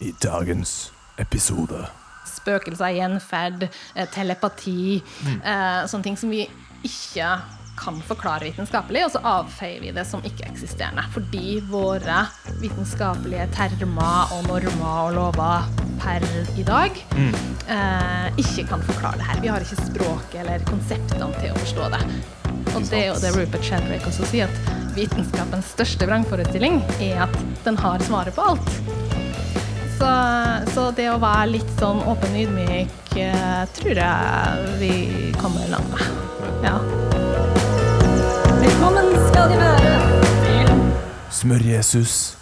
i dagens episode. Spøkelser, gjenferd, eh, telepati. Eh, sånne ting som vi ikke kan forklare vitenskapelig, og så avfeier vi det som ikke-eksisterende. Fordi våre vitenskapelige termer og normer og lover per i dag eh, ikke kan forklare det her. Vi har ikke språket eller konseptene til å forstå det. Og det er jo det Rupert Sheldrake også sier, at vitenskapens største vrangforestilling er at den har svaret på alt. Så, så det å være litt sånn åpen og ydmyk eh, tror jeg vi kommer langt med. Ja. Velkommen skal de være til Smør-Jesus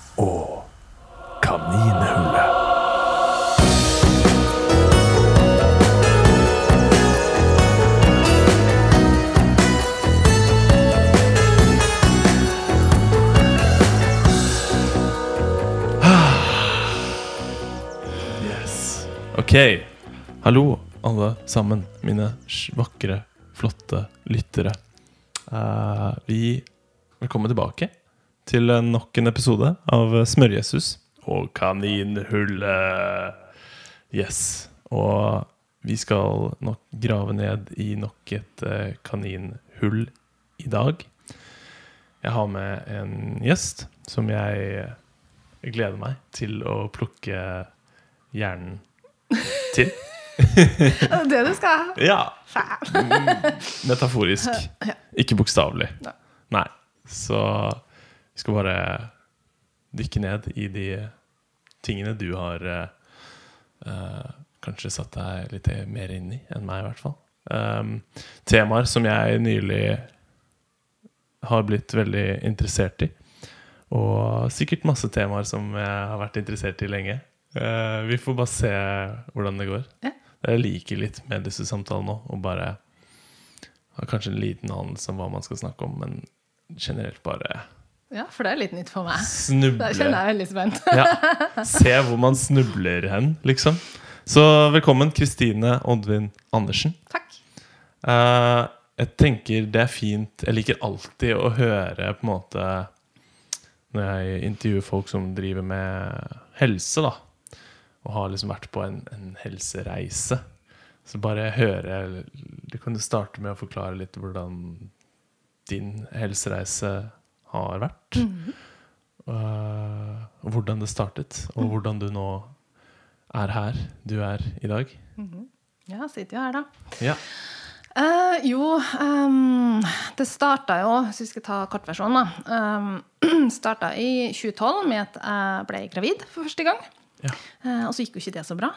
Ok. Hallo, alle sammen. Mine vakre, flotte lyttere. Eh, vi Velkommen tilbake til nok en episode av Smørjesus og Kaninhullet. Yes. Og vi skal nok grave ned i nok et eh, kaninhull i dag. Jeg har med en gjest som jeg gleder meg til å plukke hjernen til. Det er det du skal. Ja. Mm, Metaforisk. Ikke bokstavelig. Nei. Så vi skal bare dykke ned i de tingene du har eh, kanskje satt deg litt mer inn i enn meg, i hvert fall. Um, temaer som jeg nylig har blitt veldig interessert i. Og sikkert masse temaer som jeg har vært interessert i lenge. Eh, vi får bare se hvordan det går. Ja. Jeg liker litt med disse samtalene nå, og bare har kanskje en liten anelse om hva man skal snakke om, men generelt bare Ja, for det er litt nytt for meg. Der kjenner jeg veldig spent. Ja. Se hvor man snubler hen, liksom. Så velkommen, Kristine Oddvin Andersen. Takk. Uh, jeg tenker det er fint Jeg liker alltid å høre på en måte Når jeg intervjuer folk som driver med helse, da, og har liksom vært på en, en helsereise. Så bare høre Du kan jo starte med å forklare litt hvordan din helsereise har vært. Eh, og hvordan det startet, og hvordan du nå er her du er i dag. Ja, sitter jo her, da. Ja. Uh, jo, um, det starta jo, hvis vi skal ta kortversjonen, da. Um, starta i 2012 med at jeg ble gravid for første gang. Ja. Eh, og så gikk jo ikke det så bra.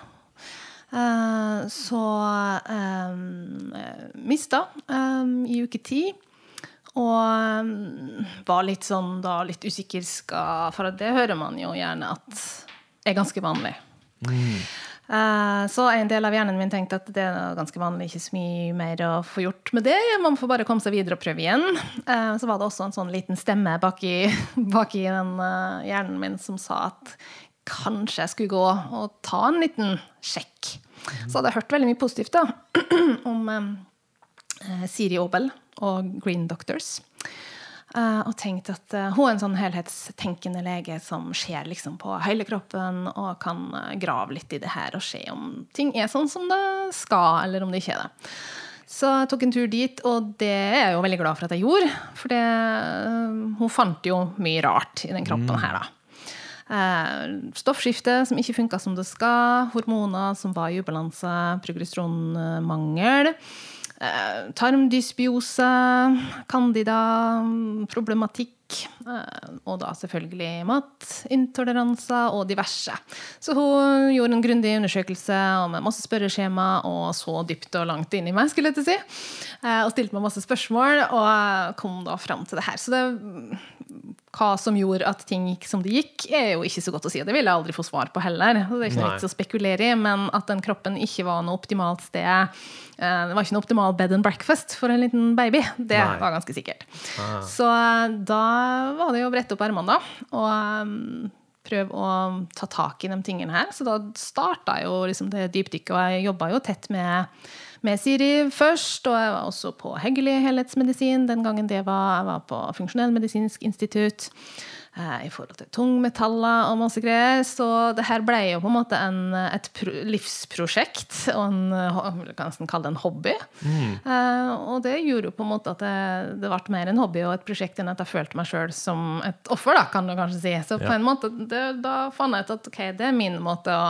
Eh, så um, mista um, i uke ti. Og var litt sånn da litt usikker skal For det hører man jo gjerne at er ganske vanlig. Eh, Så en del av hjernen min tenkte at det er ganske vanlig, ikke så mye mer å få gjort med det. Man får bare komme seg videre og prøve igjen. Eh, Så var det også en sånn liten stemme baki, baki den eh, hjernen min som sa at kanskje jeg skulle gå og ta en liten sjekk. Så hadde jeg hørt veldig mye positivt da, om eh, Siri Aabel og Green Doctors. Eh, og tenkt at eh, hun er en sånn helhetstenkende lege som ser liksom på hele kroppen og kan eh, grave litt i det her og se om ting er sånn som det skal, eller om det ikke er det. Så jeg tok en tur dit, og det er jeg jo veldig glad for at jeg gjorde. For det, eh, hun fant jo mye rart i den kroppen her, da. Eh, stoffskifte som ikke funka som det skal, hormoner som var i ubalanse, progesteronmangel. Eh, tarmdysbiose, candida, problematikk. Eh, og da selvfølgelig matintoleranser og diverse. Så hun gjorde en grundig undersøkelse og med masse spørreskjema og så dypt og langt inn i meg, skulle jeg til å si. Og stilte meg masse spørsmål og kom da fram til det her. Så det hva som gjorde at ting gikk som det gikk, er jo ikke så godt å si. Det vil jeg aldri få svar på heller. Så det er ikke noe vits å spekulere i, Men at den kroppen ikke var noe optimalt sted eh, Det var ikke noe optimal bed and breakfast for en liten baby. Det Nei. var ganske sikkert. Ah. Så eh, da var det jo å brette opp ermene, da. Og eh, prøve å ta tak i de tingene her. Så da starta jo liksom det dypdykket, og jeg jobba jo tett med med Siri først, og jeg var også på Heggeli helhetsmedisin den gangen det var. Jeg var på Funksjonellmedisinsk institutt. eh, i forhold til tungmetaller og masse greier. Så det her ble jo på en måte en, et pro livsprosjekt, og en, jeg kan nesten kalle det en hobby. Eh, og det gjorde jo på en måte at det, det ble mer en hobby og et prosjekt enn at jeg følte meg sjøl som et offer, da, kan du kanskje si. Så på en måte, det, da fant jeg ut at ok, det er min måte å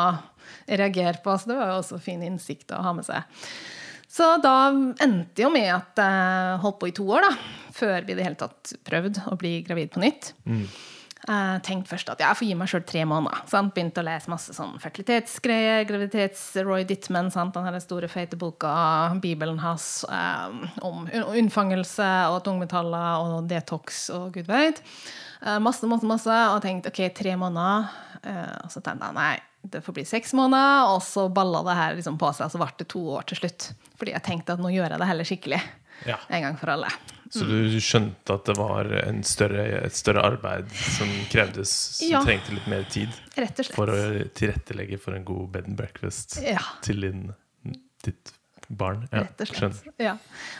reagere på. Så det var jo også fin innsikt å ha med seg. Så da endte jo med at jeg holdt på i to år, da, før vi i det hele tatt prøvde å bli gravid på nytt. Jeg tenkte først at jeg får gi meg sjøl tre måneder. Sant? Begynte å lese masse sånn fertilitetsgreier, graviditets-Roy Dittman, sant? den store, feite boka, Bibelen hans, eh, om unnfangelse og tungmetaller og detox og gud veit. Eh, masse, masse, masse. Og tenkte OK, tre måneder. Eh, og så tenkte jeg nei, det får bli seks måneder. Og så balla det her liksom på seg, og så ble det to år til slutt. Fordi jeg tenkte at nå gjør jeg det heller skikkelig. Ja. En gang for alle. Så du skjønte at det var en større, et større arbeid som krevdes, som Ja. trengte litt mer tid Rett og slett. for å tilrettelegge for en god bed and breakfast Ja. til din, ditt barn? Ja, Rett og slett. Ja.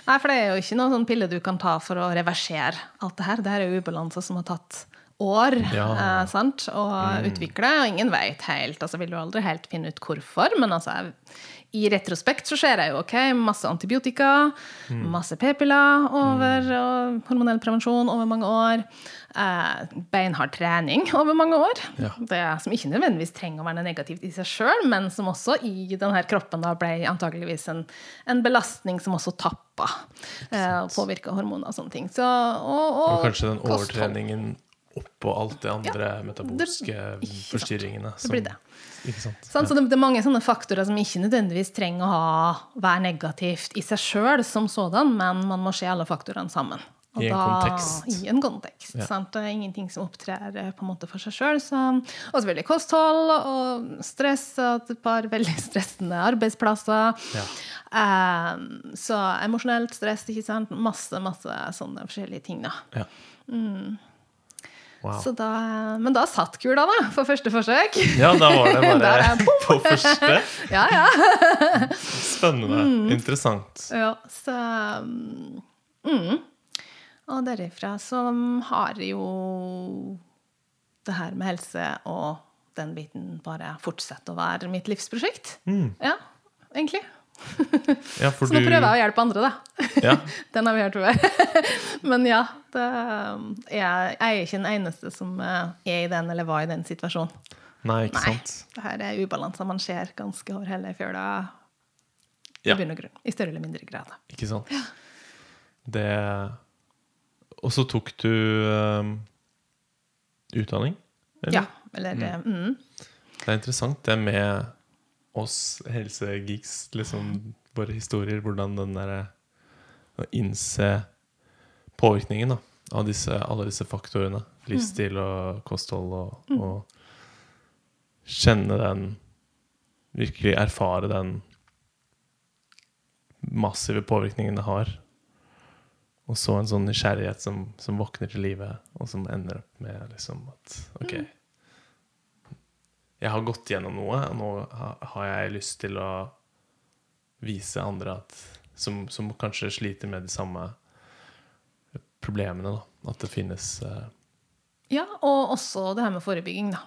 Nei, for det er jo ikke noen sånn pille du kan ta for å reversere alt det her. Det her er jo ubalanser som har tatt år Ja. Mm. eh, sant? å utvikle, og ingen vet helt. altså Vil du aldri helt finne ut hvorfor, men altså i retrospekt så ser jeg jo ok, masse antibiotika, Mm. masse p-piller over, og hormonell prevensjon over mange år. Eh, beinhard trening over mange år. Ja. Det Som ikke nødvendigvis trenger å være negativt i seg sjøl, men som også i denne kroppen da ble antakeligvis en, en belastning som også tappa eh, og påvirka hormoner og sånne ting. Så, og, og, Og kanskje den kosthold. Oppå alt det andre Ja, det- sant. forstyrringene. Det blir det. Ikke sant? Sånn, så det, det er mange sånne faktorer som ikke nødvendigvis trenger å ha, være negativt i seg sjøl som sådan, men man må se alle faktorene sammen. Og I en kontekst. I en kontekst. Ja. Sant? Det er ingenting som opptrer eh, på en måte for seg sjøl. Og selvfølgelig kosthold og stress og et par veldig stressende arbeidsplasser. Ja. Um, så emosjonelt stress, ikke sant. Masse, masse sånne forskjellige ting, da. Ja. Wow. Så da men da satt kula, da, for første forsøk. Ja, da var det bare jeg. på første. Ja, ja. Spennende. Mm. Interessant. Ja, så mm. Og derifra så har jo det her med helse og den biten bare fortsatt å være mitt livsprosjekt. Ja, egentlig. Ja, Så nå prøver jeg å hjelpe andre, da. ja, Den har vi hørt før. Men ja, det, jeg, er ikke den eneste som eh, er i den eller var i den situasjonen. Nei, ikke Nei. sant? Det her er ubalanser man ser ganske over hele fjøla. I Ja. bunn og grunn. I større eller mindre grad. Ikke sant? Det Og så tok du um, utdanning? eller? Ja, eller det, mm. Det er interessant det med oss helsegeeks, liksom våre historier, hvordan den derre Å innse påvirkningen da, av disse, alle disse faktorene. Livsstil og kosthold og, og kjenne den Virkelig erfare den massive påvirkningen det har. Og så en sånn nysgjerrighet som, som våkner til live, og som ender opp med liksom at OK. Jeg har gått gjennom noe, og nå har jeg lyst til å vise andre at, som, som kanskje sliter med de samme problemene, da. At det finnes uh... Ja, og også det her med forebygging, da.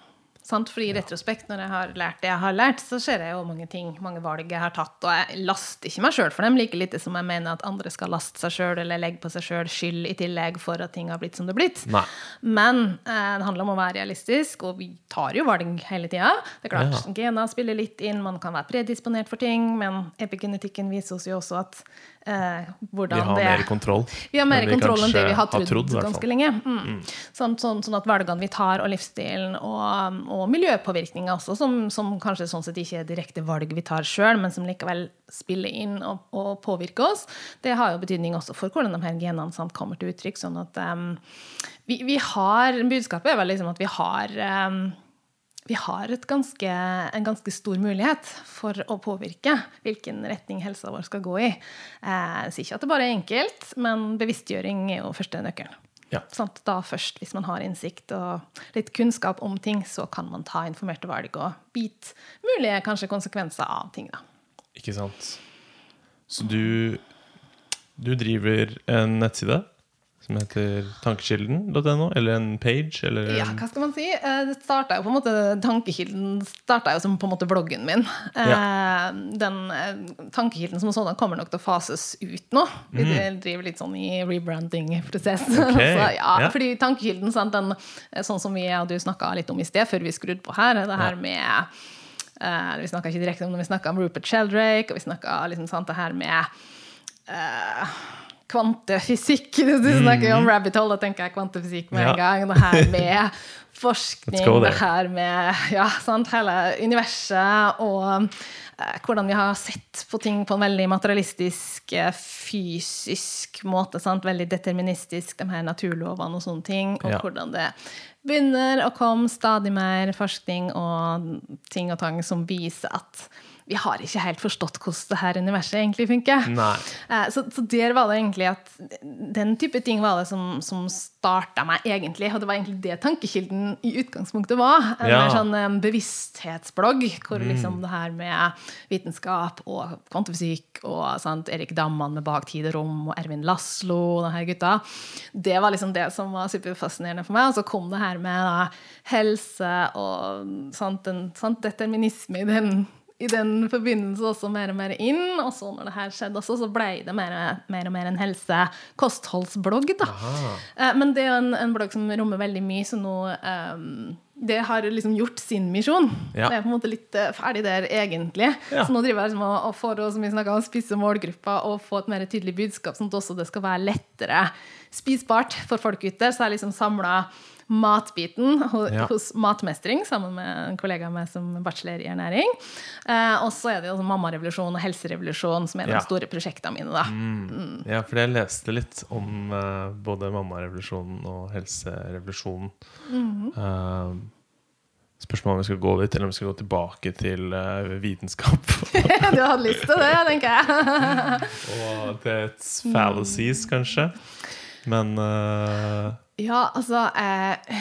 Sant? Fordi i retrospekt, når jeg har lært det jeg har lært, så ser jeg jo mange ting, mange valg jeg har tatt. Og jeg laster ikke meg sjøl for dem, like lite som jeg mener at andre skal laste seg sjøl eller legge på seg sjøl skyld i tillegg for at ting har blitt som det har blitt. Nei. Men eh, det handler om å være realistisk, og vi tar jo valg hele tida. Det er klart, Ja. Gener spiller litt inn, man kan være predisponert for ting, men epigenetikken viser oss jo også at eh, hvordan Vi har det mer kontroll. vi har mer kontroll enn det vi har trodd, trodd, hvert fall. ganske lenge. Mm. Sånn, sånn, sånn at valgene vi tar, og livsstilen, og, og miljøpåvirkninga også, som, som kanskje sånn sett ikke er direkte valg vi tar sjøl, men som likevel spiller inn og, og påvirker oss, det har jo betydning også for hvordan de her genene sant, kommer til uttrykk. sånn at um, vi, vi har, Budskapet er vel liksom at vi har um, vi har ganske, en ganske stor mulighet for å påvirke hvilken retning helsa vår skal gå i. Eh, Jeg sier ikke at det bare er enkelt, men bevisstgjøring er jo første nøkkelen. Ja. Sånn, Da først, hvis man har innsikt og litt kunnskap om ting, så kan man ta informerte valg og bite mulige kanskje konsekvenser av ting. Da. Ikke sant? Så du, du driver en nettside som heter tankekilden.no, eller en page, eller Ja, hva skal man si? Eh, Det starta jo på en måte Tankekilden starta jo som på en måte bloggen min. Ja. Den eh, Tankekilden som sådan kommer nok til å fases ut nå. Vi driver litt sånn i rebranding-prosess. Okay. Så, ja, ja. Fordi Tankekilden, sant, den, eh, sånn som vi og du snakka litt om i sted, før vi skrudde på her, det her med eh, Vi snakka ikke direkte om det, vi snakka om Rupert Sheldrake, og vi snakka liksom, sant, det her med eh, kvantefysikk. Du snakker jo om rabbit hole, da tenker jeg kvantefysikk med en gang. Det her med forskning, det her med ja, sant, hele universet og eh, hvordan vi har sett på ting på en veldig materialistisk, eh, fysisk måte. Sant? Veldig deterministisk, de her naturlovene og sånne ting. Og Ja. hvordan det begynner å komme stadig mer forskning og ting og tang som viser at vi har ikke helt forstått hvordan det her universet egentlig funker. Eh, Så, så der var det egentlig at den type ting var det som, som starta meg, egentlig. Og det var egentlig det tankekilden i utgangspunktet var. En Ja. mer sånn bevissthetsblogg, hvor liksom det her med vitenskap og kvantefysikk og sant, Erik Damman med Bak tid og rom og Ervin Laslo og de her gutta, det var liksom det som var superfascinerende for meg. Og så kom det her med da, helse og sant, en, sant, determinisme i den i den forbindelse også mer og mer inn. Og så når det her skjedde også, så ble det mer, mer og mer en helse-kostholdsblogg. da. Aha. Men det er en, en blogg som rommer veldig mye, så nå um, Det har liksom gjort sin misjon. Ja. Det er på en måte litt eh, ferdig der, egentlig. Ja. Så nå driver jeg liksom og, og for å som vi om, spisse målgruppa og få et mer tydelig budskap, sånn at også det skal være lettere spisbart for folk ute. Så jeg liksom samla matbiten Ja. hos Matmestring sammen med en kollega av meg som bachelor i ernæring. Eh, og så er det jo sånn mammarevolusjon og helserevolusjon som er de Ja. store prosjektene mine. da. Ja, for jeg leste litt om eh, både mammarevolusjonen og helserevolusjonen. Eh, spørsmålet om vi skal gå dit, eller om vi skal gå tilbake til eh, vitenskap. du hadde lyst til det, tenker jeg. og dets fallacies, kanskje. Men eh, Ja, altså eh,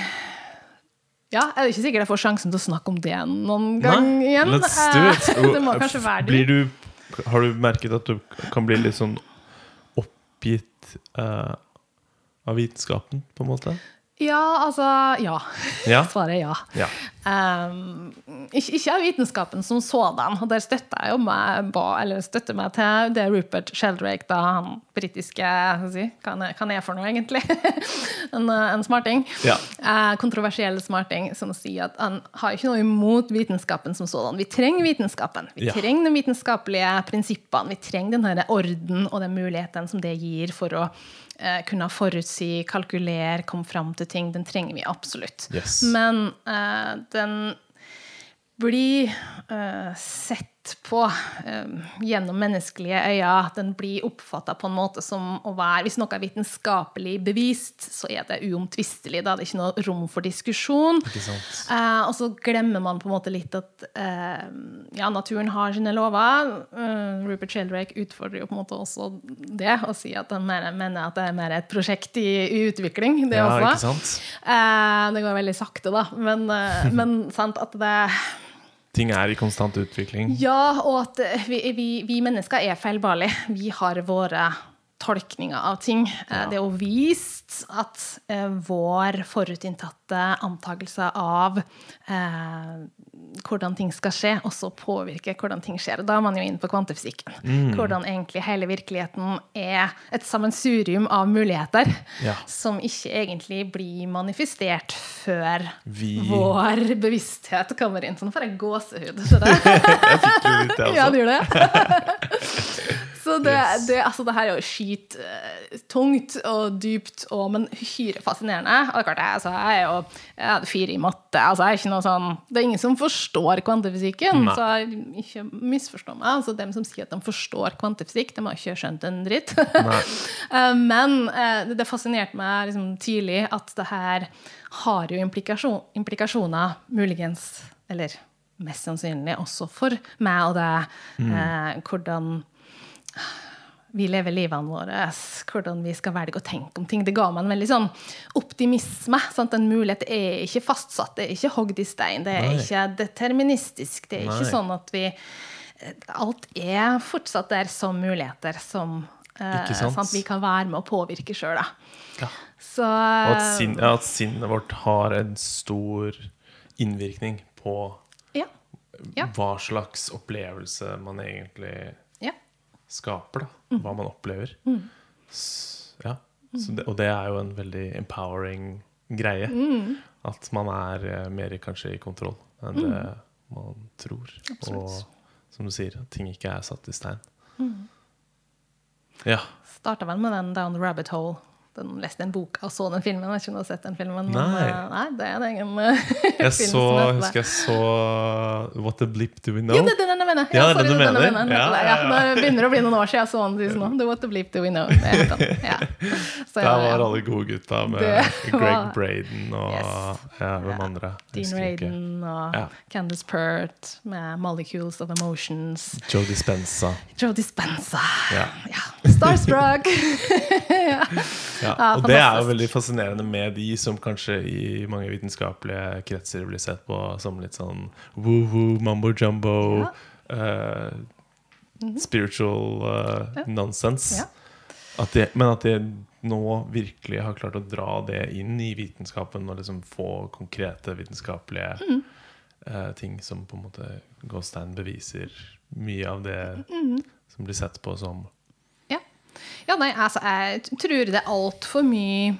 Ja, jeg er ikke sikkert jeg får sjansen til å snakke om det noen gang Nei, igjen. let's do it. Eh, det må kanskje være Blir det. du, har du merket at du kan bli litt sånn oppgitt eh, av vitenskapen, på en måte? Ja, altså Ja. Ja? Svaret er ja. ja. Um, ikke, ikke av vitenskapen som sådan. Der støtter jeg jo meg, eller støtter meg til det Rupert Sheldrake, da, han britiske si, Hva han er- for noe, egentlig? en, eh, en smarting. Ja. Uh, kontroversiell smarting som sier at han har ikke noe imot vitenskapen som sådan. Vi trenger vitenskapen. Vi Ja. trenger de vitenskapelige prinsippene. Vi trenger den her orden og den muligheten som det gir for å eh, kunne forutsi, kalkulere, komme fram til ting. Den trenger vi absolutt. Yes. Men eh, den blir eh, sett på eh, gjennom menneskelige øyne. Den blir oppfatta på en måte som å være Hvis noe er vitenskapelig bevist, så er det uomtvistelig. Da er det ikke noe rom for diskusjon. Eh, og så glemmer man på en måte litt at eh, ja, naturen har sine lover. Eh, Rupert Sheldrake utfordrer jo på en måte også det, og sier at han mener, mener at det er mer et prosjekt i, i utvikling. det Ja, også. Eh, det går veldig sakte, da. Men, men sant at det Ting er i konstant utvikling. Ja, og at vi, vi, vi mennesker er feilbarlige. Vi har våre tolkninger av ting. Ja. Det er jo vist at eh, vår forutinntatte antakelse av eh, hvordan ting skal skje, også påvirker hvordan ting skjer. Da er man jo inne på kvantefysikken. Hvordan egentlig hele virkeligheten er et sammensurium av muligheter Ja. som ikke egentlig blir manifestert før Vi- vår bevissthet kommer inn. Sånn får jeg gåsehud. Jeg fikk det litt, altså. Ja, du det gjør det. Så det, Yes. det, altså, det her er jo skit eh, tungt og dypt, og, men hyre fascinerende. Og det er klart, jeg, altså, jeg er jo jeg hadde fire i matte. Altså, jeg er ikke noe sånn, det er ingen som forstår kvantefysikken, Nei. så jeg, ikke misforstå meg. Altså, dem som sier at de forstår kvantefysikk, de har ikke skjønt en dritt. Eh, Men eh, det, fascinerte meg liksom tidlig at det her har jo implikasjon, implikasjoner, muligens, eller mest sannsynlig også for meg og deg, eh, hvordan vi lever livene våre, hvordan vi skal velge å tenke om ting. Det ga meg en veldig sånn optimisme. Sant? En mulighet er ikke fastsatt, det er ikke hogd i stein, det er Nei. ikke deterministisk. Det er Nei. ikke sånn at vi Alt er fortsatt der som muligheter som Eh? Vi kan være med å påvirke sjøl. Ja. Så Og at, sin, ja, at sinnet vårt har en stor innvirkning på ja. Hva slags opplevelse man egentlig. Skaper. Mm. Da. Hva man opplever. S ja. Det, og det er jo en veldig empowering greie. Mm. At man er eh, mer kanskje i kontroll enn det man tror. Mm. Absolutt. Og som du sier, at ting ikke er satt i stein. Mm. Ja. Starta vel med den Down the Rabbit Hole. Den leste den boka og så den filmen. Jeg har ikke noe sett den filmen. Nei. Men, nei det er en egen eh, Jeg film så, husker jeg så What the Blip Do We Know? Jo, det er den jeg mener. Ja, det er sorry, den du er mener. mener. Ja, Ja, ja, ja. Det begynner å bli noen år siden jeg så den sist nå. The What the Bleep Do We Know. Ja. Så, Der var ja. alle gode gutta med Greg var- Braden og Yes. ja, hvem Ja. andre? Dean Raden. Og Ja. Candice Pert med 'Molecules of Emotions'. Joe Dispenza. Joe Dispenza. Ja. Ja. Starstruck. Ja. Ja, og det er jo veldig fascinerende med de som kanskje i mange vitenskapelige kretser blir sett på som litt sånn woo-woo, mambo jumbo, eh, spiritual eh, nonsense. Ja. At de, men at de nå virkelig har klart å dra det inn i vitenskapen og liksom få konkrete vitenskapelige Mm. uh, ting som på en måte Gåstein beviser mye av det Mm. som blir sett på som Ja. nei, altså, jeg tror det er altfor mye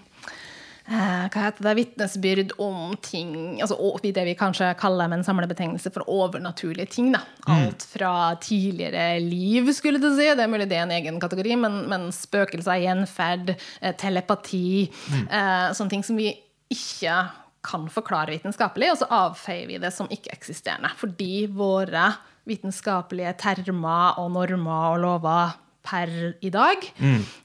eh, hva heter det, vitnesbyrd om ting altså Det vi kanskje kaller med en samlebetegnelse for overnaturlige ting. Da. Alt fra tidligere liv, skulle du si. Det er mulig det er en egen kategori, men, men spøkelser, gjenferd, eh, telepati eh, Sånne ting som vi ikke kan forklare vitenskapelig, og så avfeier vi det som ikke-eksisterende. Fordi våre vitenskapelige termer og normer og lover per i dag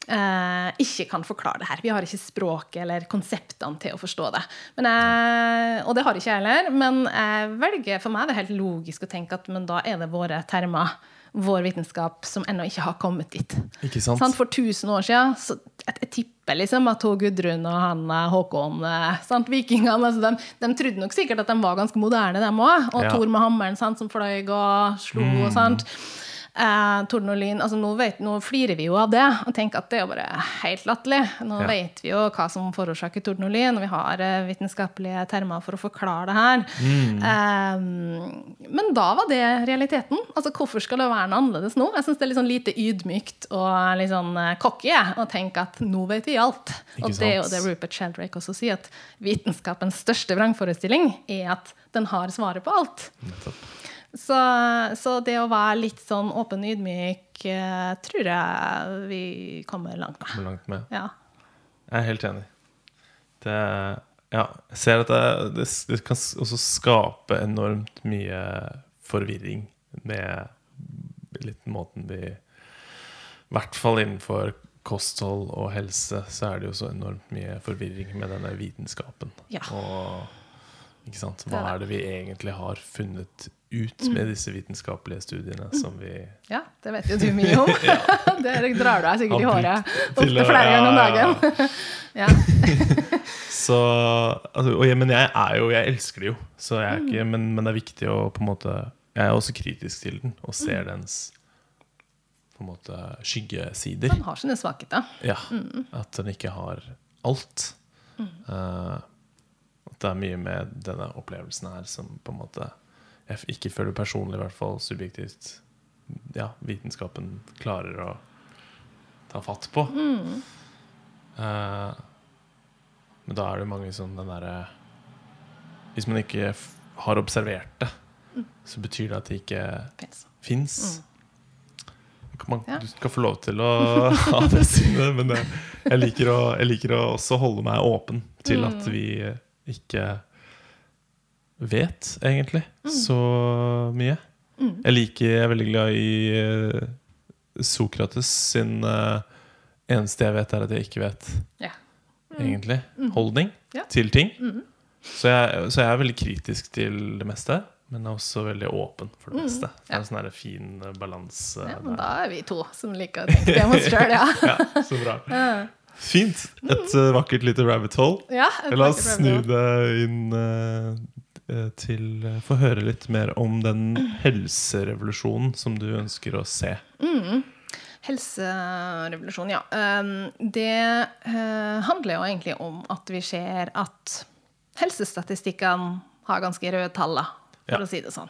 eh, ikke kan forklare det her. Vi har ikke språket eller konseptene til å forstå det. Men jeg, og det har ikke jeg heller. Men jeg velger, for meg er det helt logisk å tenke at men da er det våre termer, vår vitenskap, som ennå ikke har kommet dit. Ikke sant? Sånn, For 1000 år siden så jeg, jeg tipper liksom at Gudrun og han eh, Håkon, eh, sant, vikingene altså de, de trodde nok sikkert at de var ganske moderne, dem òg. Og Ja. Thor med hammeren sant, som fløy og slo og sant. Eh, torden og lyn. Altså, nå, vet, nå flirer vi jo av det og tenker at det er jo bare helt latterlig. Nå Ja. vet vi jo hva som forårsaker torden og lyn, og vi har eh, vitenskapelige termer for å forklare det her. Mm. Eh, men da var det realiteten. Altså, hvorfor skal det være noe annerledes nå? Jeg syns det er litt sånn lite ydmykt og litt sånn eh, cocky å tenke at nå vet vi alt. Og det er jo det Rupert Sheldrake også sier, at vitenskapens største vrangforestilling er at den har svaret på alt. Nettopp. Så, så det å være litt sånn åpen og ydmyk eh, tror jeg vi kommer langt med. Kommer langt med? Ja. Jeg er helt enig. Det, ja, jeg ser at det, det, det kan også skape enormt mye forvirring med litt måten vi I hvert fall innenfor kosthold og helse så er det jo så enormt mye forvirring med denne vitenskapen. Ja. Og ikke sant? Hva er det vi egentlig har funnet ut med disse vitenskapelige studiene som vi ja, det vet jo du mye om. det drar du deg sikkert i håret ofte flere ganger om dagen. ja. Så altså, og, jeg- Men jeg er jo Jeg elsker det jo, så jeg er ikke, men, men det er viktig å på en måte Jeg er også kritisk til den og ser dens på en måte skyggesider. Den har sine svakheter. Ja, At den ikke har alt. Uh, at det er mye med denne opplevelsen her som på en måte jeg ikke føler personlig, i hvert fall subjektivt, ja, vitenskapen klarer å ta fatt på. Eh, men da er det mange som den derre Hvis man ikke har observert det, så betyr det at det ikke Fins. fins. Man, Ja. Du skal få lov til å ha det synet, men det, jeg, liker å, jeg liker å også holde meg åpen til at Mm. vi ikke vet, egentlig, Mm. så mye. Jeg liker, jeg er veldig glad i eh, Sokrates sin uh, Eneste jeg vet, er at jeg ikke vet, Ja. egentlig. Holdning Mm. Ja. Mm. til ting. Så, jeg, så jeg er veldig kritisk til det meste, men er også veldig åpen for det meste. Det er Mm. Ja. en sånn fin eh, balanse. Ja, men der. da er vi to som liker å tenke det om oss sjøl, ja. Ja, så bra. Fint. Et eh, vakkert lite rabbit hole. ja La oss snu det inn eh, til eh, Få høre litt mer om den helserevolusjonen som du ønsker å se. Mm. Helserevolusjon, ja. Um, det eh, handler jo egentlig om at vi ser at helsestatistikkene har ganske røde tall, for Ja. å si det sånn.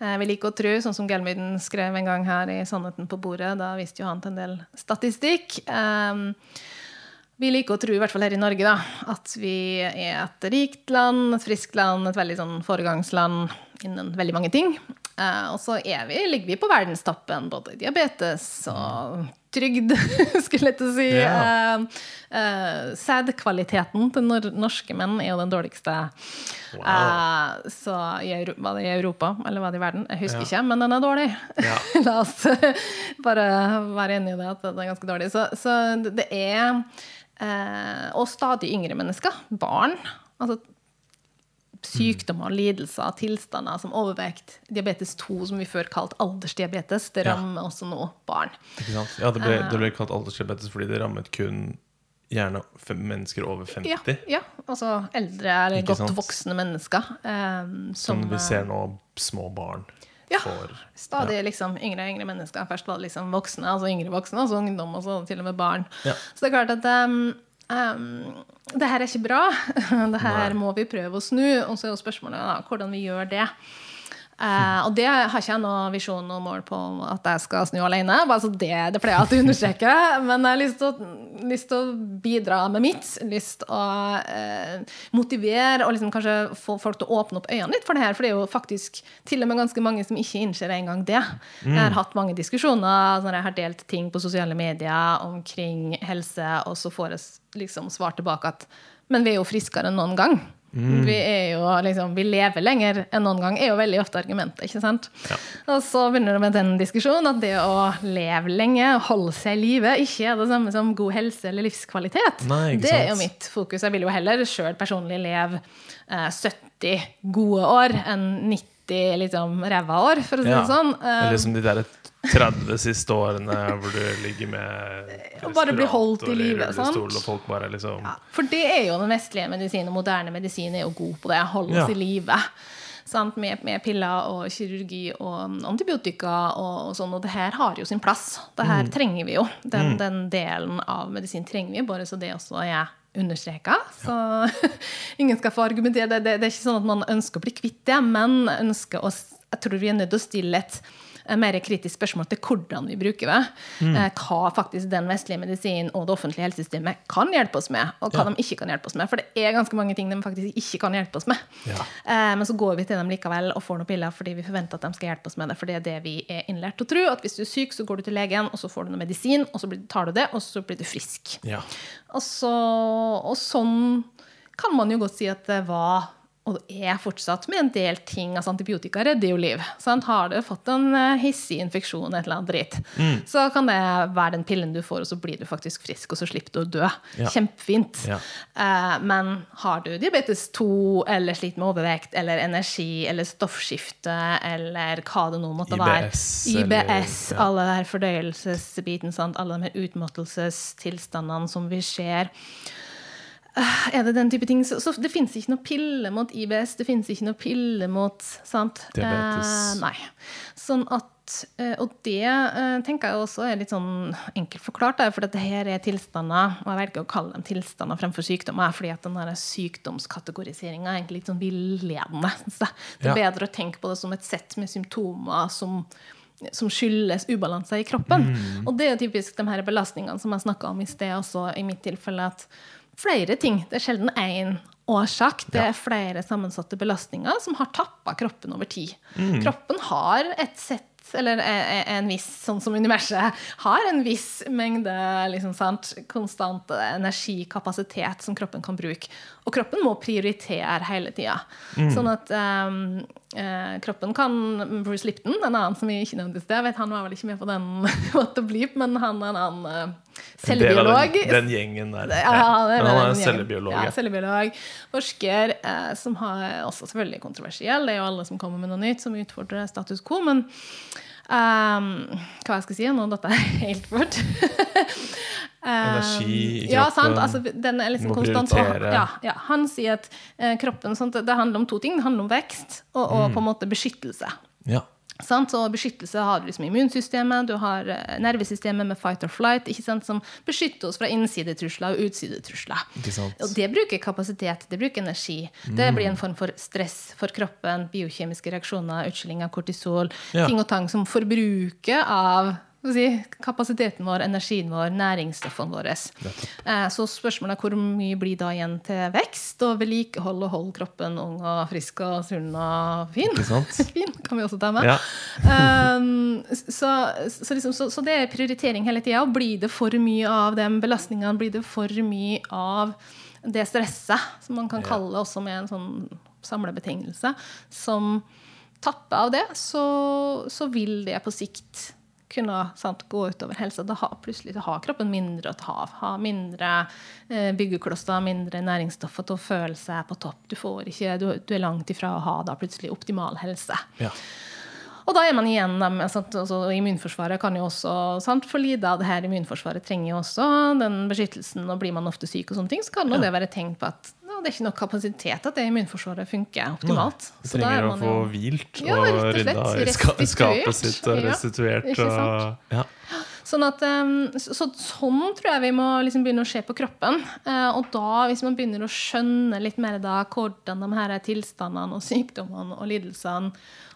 Eh, vi liker å tro, sånn som Gelmyden skrev en gang her i 'Sannheten på bordet', da viste jo han til en del statistikk. Vi liker å tro, i hvert fall her i Norge, da, at vi er et rikt land, et friskt land, et veldig sånn foregangsland innen veldig mange ting. Eh, og så er vi, ligger vi på verdenstoppen, både diabetes og trygd, skulle jeg til å si. Ja. Eh, eh, sædkvaliteten til nor norske menn er jo den dårligste. Wow. Eh, så i, Euro- var det i Europa, eller var det i verden? Jeg husker Ja. ikke, men den er dårlig. Ja. La oss bare være enige i det, at den er ganske dårlig. Så, så det er Og stadig yngre mennesker. Barn. Altså sykdommer, lidelser, tilstander som overvekt, diabetes 2, som vi før kalte aldersdiabetes, det Ja. rammer også nå barn. Ikke sant? Ja, det ble, Eh. det ble kalt aldersdiabetes fordi det rammet kun gjerne mennesker over 50. Ja, ja, altså eldre eller godt sant? voksne mennesker. eh, som Som vi eh, ser nå små barn Ja. får. Stadig liksom yngre og yngre mennesker. Først var det liksom voksne, altså yngre voksne, og så ungdom, og så til og med barn. Ja. Så det er klart at um, um, det her er ikke bra. det her Nei. må vi prøve å snu. Og så er jo spørsmålet da, hvordan vi gjør det. Eh, og det har ikke jeg noen visjon og mål på at jeg skal snu alene. Bare så det, det pleier jeg alltid å understreke. Men jeg har lyst til å, bidra med mitt. Lyst til å eh, motivere og liksom kanskje få folk til å åpne opp øynene litt for det her. For det er jo faktisk til og med ganske mange som ikke innser engang det. Jeg har hatt mange diskusjoner når jeg har delt ting på sosiale medier omkring helse, og så får jeg liksom svar tilbake at men vi er jo friskere enn noen gang. Vi, er jo, liksom, vi lever lenger enn noen gang, er jo veldig ofte argumentet. ikke sant? Ja. Og så begynner det med den diskusjonen at det å leve lenge, holde seg i live, ikke er det samme som god helse eller livskvalitet. Nei, det er jo mitt fokus. Jeg vil jo heller sjøl personlig leve eh, 70 gode år enn 90 liksom, ræva år, for å si Ja. det sånn. Eh, Eller som de der 30 siste årene hvor du ligger med Og bare blir holdt i live, liksom Ja, for det er jo den vestlige medisinen, og moderne medisin er jo god på det. Holde oss Ja. i live. Med, med piller og kirurgi og antibiotika og, og sånn. Og det her har jo sin plass. Det her Mm. trenger vi jo. Den, den delen av medisin trenger vi, bare så det også er understreka. Så ingen skal få argumentere. Det, det, det er ikke sånn at man ønsker å bli kvitt det, men ønsker å, jeg tror vi er nødt til å stille et mer kritisk spørsmål til hvordan vi bruker det. Mm. Eh, Hva faktisk den vestlige medisinen og det offentlige helsesystemet kan hjelpe oss med, og hva Ja. de ikke kan hjelpe oss med. For det er ganske mange ting de faktisk ikke kan hjelpe oss med. Ja. Eh, Men så går vi til dem likevel og får noen piller fordi vi forventer at de skal hjelpe oss med det. For det er det vi er innlært til å tro. At hvis du er syk, så går du til legen, og så får du noe medisin, og så tar du det, og så blir du frisk. Ja. Og, så, og sånn kan man jo godt si at det var, og er fortsatt med en del ting. altså Antibiotika redder jo liv. Sant? Har du fått en eh, hissig infeksjon, et eller annet dritt, Mm. så kan det være den pillen du får, og så blir du faktisk frisk, og så slipper du å dø. Ja. Kjempefint. Ja. Eh, men har du diabetes 2, eller sliter med overvekt, eller energi, eller stoffskifte, eller hva det nå måtte IBS, være eller- IBS, ja. alle de her fordøyelsesbiten, sant? alle de her utmattelsestilstandene som vi ser. Eh, Er det den type ting? Så, så det fins ikke noe pille mot IBS, det fins ikke noe pille mot sant? Diabetes. Eh, nei. Sånn at eh, Og det eh, tenker jeg også er litt sånn enkelt forklart, der, for dette her er tilstander, og jeg velger å kalle dem tilstander fremfor sykdommer, fordi at den sykdomskategoriseringa er egentlig litt sånn villedende. Så. Det er Ja. bedre å tenke på det som et sett med symptomer som som skyldes ubalanser i kroppen. Mm. Og det er jo typisk de her belastningene som jeg snakka om i sted, også i mitt tilfelle, at flere ting. Det er sjelden én årsak. Det er flere sammensatte belastninger som har tappa kroppen over tid. Mm. Kroppen har et sett eller e- e- en viss, sånn som universet, har en viss mengde liksom, sant, konstant energikapasitet som kroppen kan bruke. Og kroppen må prioritere hele tida. Sånn at um, eh, kroppen kan Bruce Lipton, en annen som vi ikke nevnte i sted, vet han var vel ikke med på den What the Bleep, men han er en annen uh, En cellebiolog. Den, den gjengen der. Ja, det Men han er en cellebiolog. Ja, Ja. cellebiolog. Forsker eh, som har også selvfølgelig kontroversiell. Det er jo alle som kommer med noe nytt, som utfordrer status quo. Men ehm, hva jeg skal si? Nå Dette er helt fort. Ehm, Energi i Ja, kroppen. sant. Altså, den er liksom konstant. Ja, ja. Han sier at eh, kroppen sånt, Det handler om to ting. Det handler om vekst og, og Mm. på en måte beskyttelse. Ja. Så beskyttelse har du liksom immunsystemet, du har eh, nervesystemet med fight or flight, ikke sant? som beskytter oss fra innsidetrusler og utsidetrusler. Og det bruker kapasitet, det bruker energi. Det blir en form for stress for kroppen, biokjemiske reaksjoner, utskilling av kortisol, Ja. ting og tang som forbruker av si, kapasiteten vår, energien vår, næringsstoffene våre. Eh, Så spørsmålet er hvor mye blir da igjen til vekst og vedlikehold og holde kroppen ung og frisk og sunn og fin? Fin kan vi også ta med. Ja. Um, så, så, liksom, så, så det er prioritering hele tida. Blir det for mye av de belastningene, blir det for mye av det stresset, som man kan kalle også med en sånn samlebetingelse, som tapper av det, så, så vil det på sikt kunne sant, gå utover helsa. Da har plutselig da har kroppen mindre å ta av. Har mindre eh, byggeklosser, mindre næringsstoffer til å føle seg på topp. Du, ikke, du, du er langt ifra å ha da plutselig optimal helse. Ja. Og da er man igjen med altså, Immunforsvaret kan jo også sant, lide av det her. Immunforsvaret trenger jo også den beskyttelsen, og blir man ofte syk, og sånne ting, så kan jo det være tegn på at ja, det er ikke nok kapasitet at det immunforsvaret funker optimalt. Nei, er trenger å få hvilt Ja, og og rydda i skapet sitt og restituert. Ja, Og, ja. Sånn at, så, så, sånn tror jeg vi må liksom begynne å se på kroppen. Eh, og da, hvis man begynner å skjønne litt mer da, hvordan de her tilstandene og sykdommene og lidelsene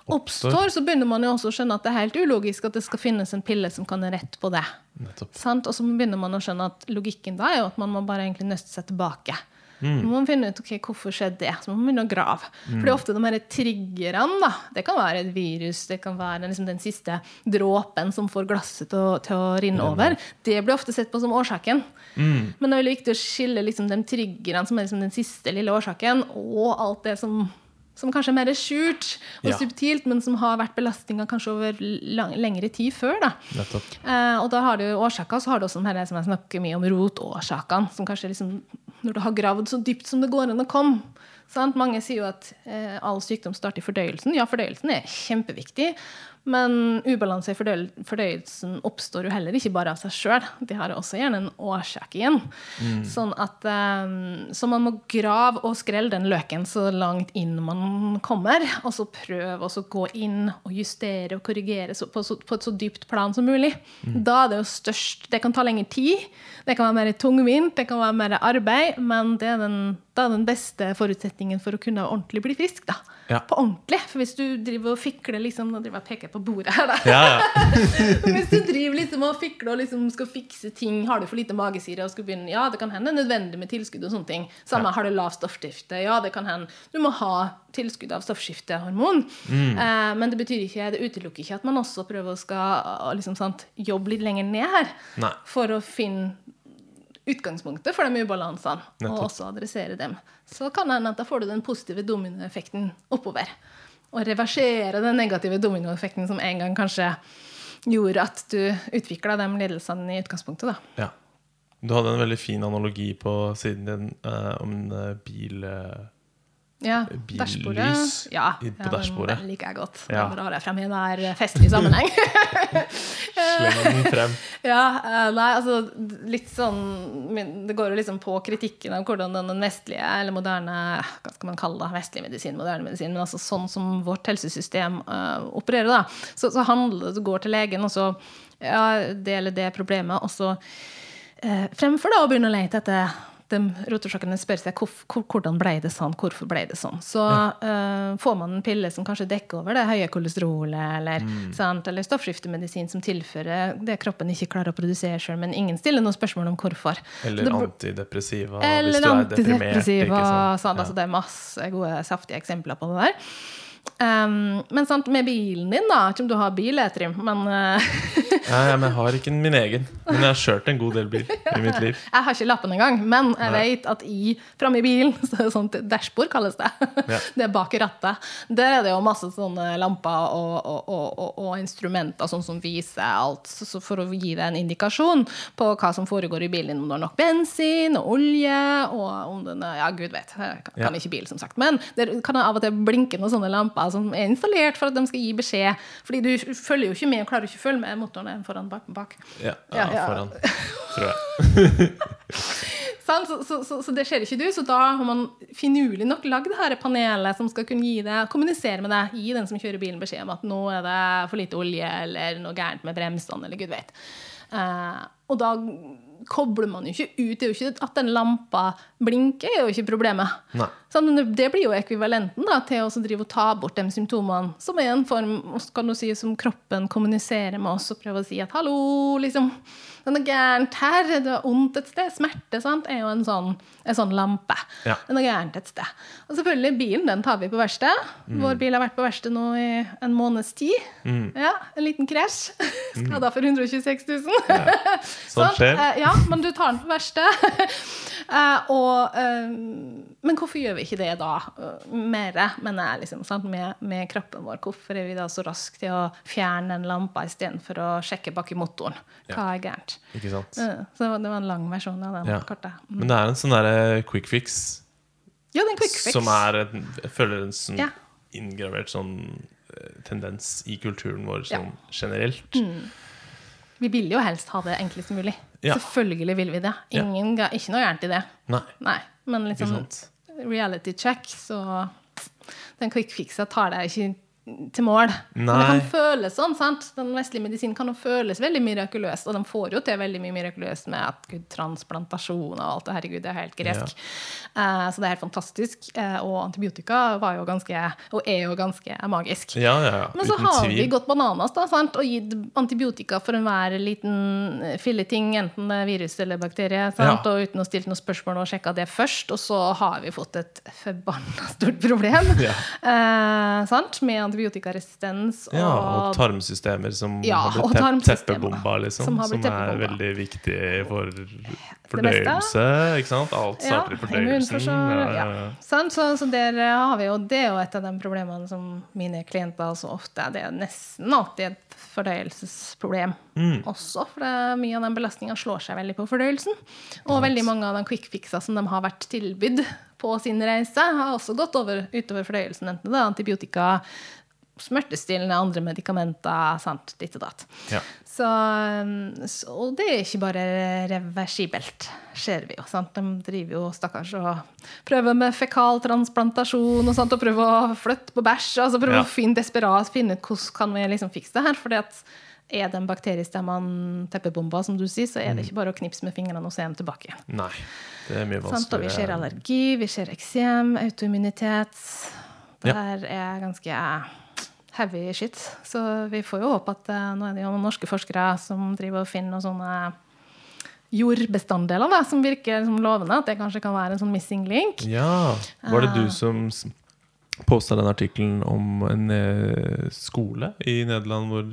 oppstår, så begynner man jo også å skjønne at det er helt ulogisk at det skal finnes en pille som kan rette på det. Sant? Og så begynner man å skjønne at logikken da er jo at man må bare egentlig nøste seg tilbake. Man må man finne ut okay, hvorfor skjedde det. Så må man begynne å grave. For det er ofte de her triggerne. da. Det kan være et virus, det kan være liksom den siste dråpen som får glasset til å, til å rinne over. Det blir ofte sett på som årsaken. Men det er veldig viktig å skille liksom de triggerne som er liksom den siste lille årsaken, og alt det som som kanskje er mer skjult og Ja. subtilt, men som har vært belastninga kanskje over lang, lengre tid før. da. Eh, og da har du årsaker, så har du også denne, som jeg snakker mye om, rotårsakene. Som kanskje liksom, når du har gravd så dypt som det går an å komme. Sant? Mange sier jo at eh, all sykdom starter i fordøyelsen. Ja, fordøyelsen er kjempeviktig. Men ubalanse i fordøyelsen oppstår jo heller ikke bare av seg sjøl. De har også gjerne en årsak igjen. Sånn at eh, Så man må grave og skrelle den løken så langt inn man kommer. Og så prøve å gå inn og justere og korrigere på, på et så dypt plan som mulig. Da er det jo størst Det kan ta lengre tid. Det kan være mer tungvint, det kan være mer arbeid, men det er den, da den beste forutsetningen for å kunne ordentlig bli frisk. da. Ja. På ordentlig. For hvis du driver og fikler liksom, Nå driver jeg og peker på bordet her, da. Ja, ja. Hvis du driver liksom og fikler og liksom skal fikse ting, har du for lite magesyre og skal begynne Ja, det kan hende nødvendig med tilskudd og sånne ting. Samme har du lavt stoffskifte. Ja, det kan hende du må ha tilskudd av stoffskiftehormon. Eh, men det betyr ikke, det utelukker ikke at man også prøver å skal liksom, sant, jobbe litt lenger ned her. Nei. For å finne utgangspunktet for de ubalansene, og også adressere dem. Så kan det hende at da får du den positive dominoeffekten oppover. Og reversere den negative dominoeffekten som en gang kanskje gjorde at du utvikla de lidelsene i utgangspunktet. da. ja. Du hadde en veldig fin analogi på siden din eh, om en bil... eh, Ja, Billys. Ja, på ja, dashbordet. Den liker jeg godt. Ja. Den drar jeg frem i enhver festlig sammenheng. Sleng den frem. Ja, eh, nei, altså litt sånn Det går jo liksom på kritikken av hvordan den vestlige, eller moderne Hva skal man kalle det? Vestlig medisin, moderne medisin. Men altså sånn som vårt helsesystem uh, opererer, da. Så, så handler det går til legen, og så ja, det eller det problemet, og så uh, fremfor da å begynne å lete etter de rotårsakene spør seg hvor, hvor, hvordan ble det sånn, hvorfor ble det sånn. Så eh, får man en pille som kanskje dekker over det høye kolesterolet, eller, sant, eller stoffskiftemedisin som tilfører det kroppen ikke klarer å produsere sjøl, men ingen stiller noe spørsmål om hvorfor. Eller det- antidepressiva hvis eller du er deprimert. antidepressiva. Ikke sant? Sant? Altså, det er masse gode, saftige eksempler på det der. Um, men sant, med bilen din, da Ikke om du har bil, Trim, men uh, Ja, ja, men jeg har ikke min egen. Men jeg har kjørt en god del bil i mitt liv. Jeg har ikke lappen engang, men jeg Nei. vet at i, framme i bilen så er det sånt dashbord, kalles det. Ja. Det er bak rattet. Der er det jo masse sånne lamper og, og, og, og, instrumenter sånn som viser alt, så, for å gi deg en indikasjon på hva som foregår i bilen din, om du har nok bensin og olje, og om den er Ja, gud vet. Jeg kan, Ja. ikke bil, som sagt. Men det kan av og til blinke noen sånne lamper som er installert for at de skal gi beskjed. Fordi du følger jo ikke med og klarer ikke å følge med motoren er foran bak. bak. Ja, Ja, ja, foran, tror jeg. Sant? Så, så, så, så det ser ikke du, så da har man finurlig nok lagd det her panelet som skal kunne gi deg, kommunisere med deg, gi den som kjører bilen beskjed om at nå er det for lite olje, eller noe gærent med bremsene, eller gud vet. Uh, og da kobler man jo ikke ut. Det er jo ikke at den lampa blinker, er jo ikke problemet. Nei. Så det- blir jo ekvivalenten da, til å drive og ta bort de symptomene, som er en form kan du si, som kroppen kommuniserer med oss og prøver å si at 'hallo', liksom. Det er noe gærent her, det er vondt et sted. Smerte sant, er jo en sånn, en sånn lampe. Ja. Det er noe gærent et sted. Og selvfølgelig, bilen den tar vi på verksted. Mm. Vår bil har vært på verksted nå i en måneds tid. Ja, En liten krasj. Skada for 126 000. Sånn skjer. Eh, ja, men du tar den på verksted. Eh, og, eh, men hvorfor gjør vi ikke det da? mer, men det er liksom, sant? Med, med kroppen vår. Hvorfor er vi da så raske til å fjerne den lampa istedenfor å sjekke bak i motoren? Hva er gærent? Ikke sant? Eh, så det var, en lang versjon av den Ja. kortet. Mm. Men det er en sånn derre quick fix Ja, det er en quick fix. som er en, Jeg føler en sånn Ja. inngravert sånn eh, tendens i kulturen vår Ja. generelt. generelt. Vi vil jo helst ha det enklest mulig. Ja. Selvfølgelig vil vi det. Ingen, ga- Ikke noe gærent i det. Nei, Nei, men liksom? Reality check, så den quick fixa tar deg ikke til mål. Men det kan føles sånn, sant? Den vestlige medisinen kan jo føles veldig mirakuløst, og de får jo til veldig mye mirakuløst med at gud, transplantasjon og alt det, herregud, det er helt gresk. Eh, så det er helt fantastisk. Eh, og antibiotika var jo ganske, og er jo ganske magisk. Ja, ja, ja. Men så Uten har vi gått bananas da, sant? og gitt antibiotika for enhver liten eh, filleting, enten det er virus eller bakterie, sant? Ja. og uten å stille noen spørsmål og sjekka det først. Og så har vi fått et forbanna stort problem Ja. eh, sant? med antibiotikaresistens. Og, Ja, og tarmsystemer som Ja, har blitt tepp teppebomba, liksom. som Som, er veldig viktig for fordøyelse. Ikke sant? Alt starter i fordøyelsen. Ja. Så, så der eh, har vi jo, det er jo et av de problemene som mine klienter så ofte er. Det er nesten alltid et fordøyelsesproblem Mm. også. For det, mye av den belastninga slår seg veldig på fordøyelsen. Og veldig mange av de quick fixa som de har vært tilbydd på sin reise, har også gått over, utover fordøyelsen. Enten det er antibiotika, smertestillende, andre medikamenter, sant, ditt og datt. Ja. Så, um, så og det er ikke bare reversibelt, ser vi jo. Sant? De driver jo stakkars og prøver med fekal transplantasjon og, sånt, og prøver å flytte på bæsj. Altså prøver Ja. å finne desperat finne ut hvordan kan vi liksom fikse det her. fordi at er en bakteriestemme teppebomba, som du sier, så er Mm. det ikke bare å knipse med fingrene og se dem tilbake igjen. Nei, det er mye vanskeligere. Og vi ser allergi, vi ser eksem, autoimmunitet. Det Ja. her er ganske heavy shit. Så vi får jo håpe at eh, nå er det jo noen norske forskere som driver og finner noen sånne jordbestanddeler da, som virker som lovende. At det kanskje kan være en sånn missing link. Ja. Var det du som posta den artikkelen om en eh, skole i Nederland hvor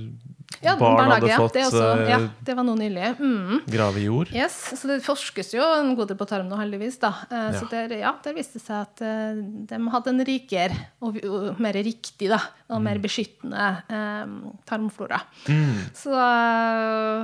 Ja, barn hadde fått det, også, ja, eh, det var noe nylig. Mm. grave jord? Yes, så det forskes jo en god del på tarm nå, heldigvis. da. Eh, Så Ja. der, ja, det viste seg at eh, de hadde en rikere og, og mer riktig da, og mer beskyttende eh, tarmflora. Mm. Så,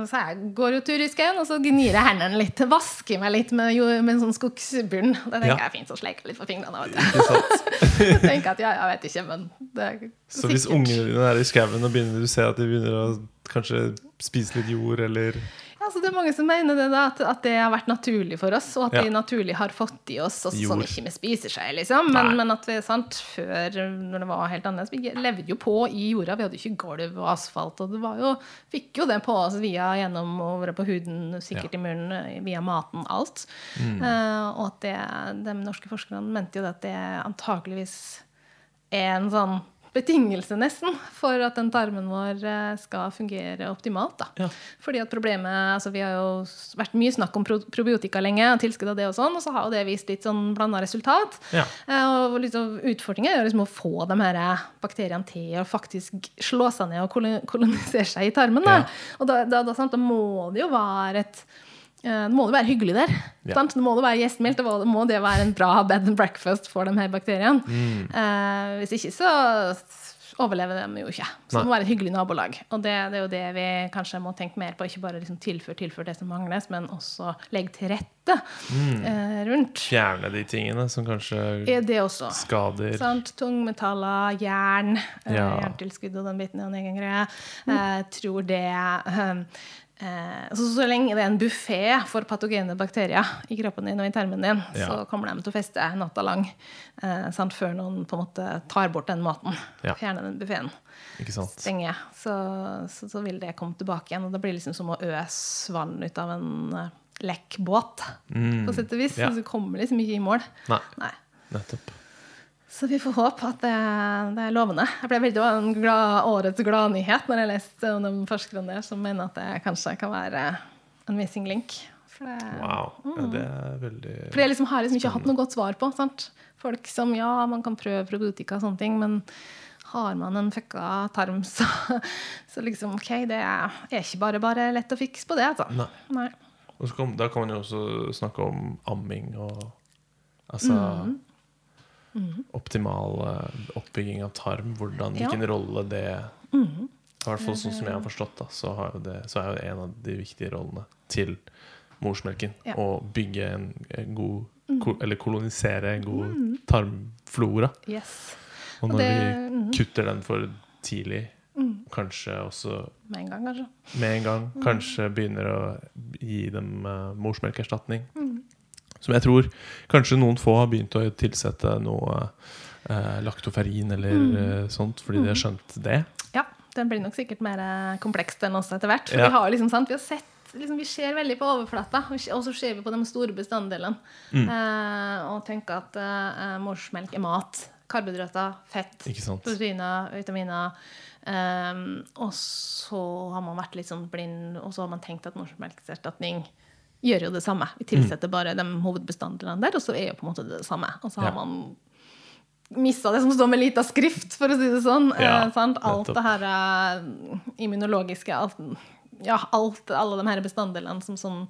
så jeg går jo tur i skauen, og så gnir jeg hendene litt. Vasker meg litt med, med en sånn skogsbunn. Det tenker Ja. jeg er fint å sleike litt på fingrene. Vet. Jeg tenker at ja, jeg vet ikke, men det Så hvis ungene dine er i skauen og begynner, du ser at de begynner å kanskje spise litt jord, eller Ja, så det er mange som mener det da, at, at det har vært naturlig for oss, og at Ja. vi naturlig har fått i oss også, sånn som ikke spiser seg, liksom. Men, men at vi, sant, før, når det var helt annerledes, vi levde jo på i jorda. Vi hadde jo ikke gulv og asfalt, og det var jo, fikk jo det på oss via gjennom være på huden, sikkert i munnen, eh, via maten, alt. Mm. Uh, og at det, de norske forskerne mente jo det at det antakeligvis er en sånn betingelse nesten for at den tarmen vår eh, skal fungere optimalt. Ja. Fordi at problemet, altså Vi har jo vært mye snakk om pro probiotika lenge, og tilskudd av det og sånn, og så har jo det vist litt sånn blanda resultat. Ja. Eh, og liksom, Utfordringen er jo liksom å få de her eh, bakteriene til å faktisk slå seg ned og kolonisere seg i tarmen. Da, Ja. og da, da, da, sant, da må det jo være et eh, det må det være hyggelig der. Ja. Sant? Det må det være gjestmildt. Det må, det være en bra bed and breakfast for de her bakteriene. Mm. Eh, hvis ikke så overlever de jo ikke. Så det må være et hyggelig nabolag. Og det, det er jo det vi kanskje må tenke mer på. Ikke bare liksom tilføre tilfør det som mangles, men også legge til rette fettet eh, rundt. Fjerne de tingene som kanskje Er det også. skader Sant? Tungmetaller, jern, eh, Ja. jerntilskudd og den biten er en egen greie. Jeg tror det så, så lenge det er en buffé for patogene bakterier i kroppen din og i tarmen din, Ja. så kommer de til å feste natta lang eh, før noen på en måte tar bort den maten. Ja. Fjerner den buffeen. Stenger. Så, så, så vil det komme tilbake igjen. Og det blir liksom som å øse vann ut av en eh, lekk båt, på sett og vis. Mm. Ja. Så du kommer liksom ikke i mål. Nei, Nei. nettopp. Så vi får håpe at det, det er lovende. Jeg ble veldig det en glad, årets gladnyhet når jeg leste om de forskerne der som mener at det kanskje kan være en missing link. For det, Wow. Ja, det er veldig for jeg liksom har liksom ikke hatt noe godt svar på. Sant? Folk som ja, man kan prøve probiotika og sånne ting, men har man en fucka tarm, så, så liksom OK, det er ikke bare bare lett å fikse på det, altså. Nei. Nei. Kom, da kan man jo også snakke om amming og Altså optimal eh, oppbygging av tarm. Hvordan, Ja. hvilken rolle det I hvert fall sånn som jeg har forstått, da, så, har det, så er jo det en av de viktige rollene til morsmelken Ja. å bygge en, en god ko, Eller kolonisere en god tarmflora. Yes. Og når det- vi mhm. kutter den for tidlig, kanskje også Med en gang, kanskje. med en gang Mm. kanskje begynner å gi dem uh, morsmelkerstatning. Mm. Som jeg tror kanskje noen få har begynt å tilsette noe eh, laktoferin eller Mm. eh, sånt, fordi de har skjønt det. Ja, den blir nok sikkert mer eh, komplekst enn oss etter hvert. Ja. vi har liksom, sant, vi har sett liksom, Vi ser veldig på overflata, og så ser vi på de store bestanddelene. Mm. Eh, og tenker at eh, morsmelk er mat. Karbohydrater, fett, proteiner, vitaminer. Um, og så har man vært litt sånn blind, og så har man tenkt at morsmelkerstatning gjør jo det samme. Vi tilsetter bare de hovedbestanddelene der, og så er jo på en måte det det samme. Og så har Ja. man mista det som står med lita skrift, for å si det sånn. Ja, eh, sant? Alt det her eh, immunologiske alt, Ja, alt, alle de her bestanddelene som sånn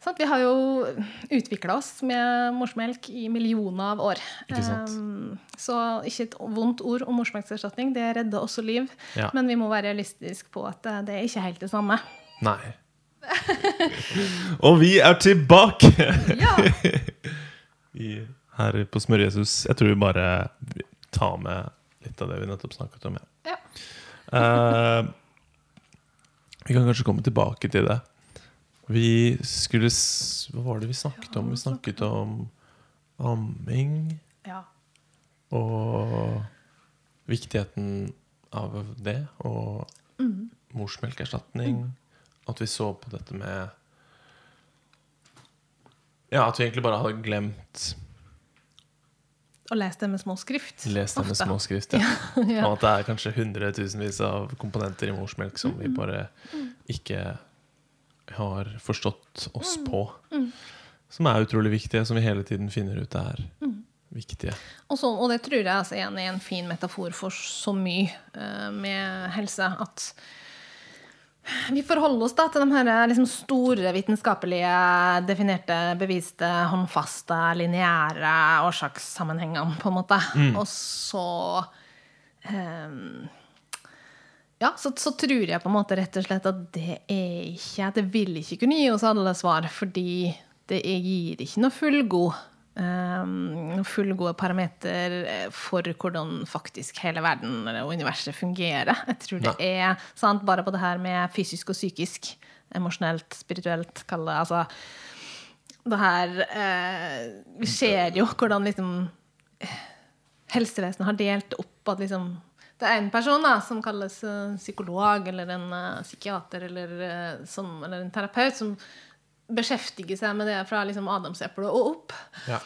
sant? Vi har jo utvikla oss med morsmelk i millioner av år. Ikke. Um, så ikke et vondt ord om morsmelkerstatning. Det redder også liv. Ja. Men vi må være realistiske på at eh, det er ikke helt det samme. Nei. Og vi er tilbake! Ja! I, her på Smør-Jesus. Jeg tror vi bare tar med litt av det vi nettopp snakket om. Ja. Eh, vi kan kanskje komme tilbake til det. Vi skulle Hva var det vi snakket om? Vi snakket om amming ja. og viktigheten av det. Og Mm. morsmelkerstatning. At vi så på dette med Ja, at vi egentlig bare hadde glemt Og les det med små skrift. lest det med småskrift, små skrift. Ja. Ja. Og at det er kanskje hundretusenvis av komponenter i morsmelk som vi bare ikke har forstått oss på. Som er utrolig viktige, som vi hele tiden finner ut er viktige. Og, så, og det tror jeg altså er en fin metafor for så mye uh, med helse. At vi forholder oss da til de her eh, liksom store vitenskapelige, definerte, beviste, håndfaste, lineære årsakssammenhengene, på en måte. Og så um, ja, så, så tror jeg på en måte rett og slett at det er ikke Det vil ikke kunne gi oss alle svar, fordi det gir ikke noe fullgod um, noe fullgode parameter eh, for hvordan faktisk hele verden og universet fungerer. Jeg tror det er sant, bare på det her med fysisk og psykisk, emosjonelt, spirituelt, kall det altså det her eh, Vi ser jo hvordan liksom helsevesenet har delt opp at liksom det er en person da, som kalles eh, psykolog eller en uh, psykiater eller, uh, som, eller en terapeut som beskjeftiger seg med det fra liksom adamseplet og opp. Ja.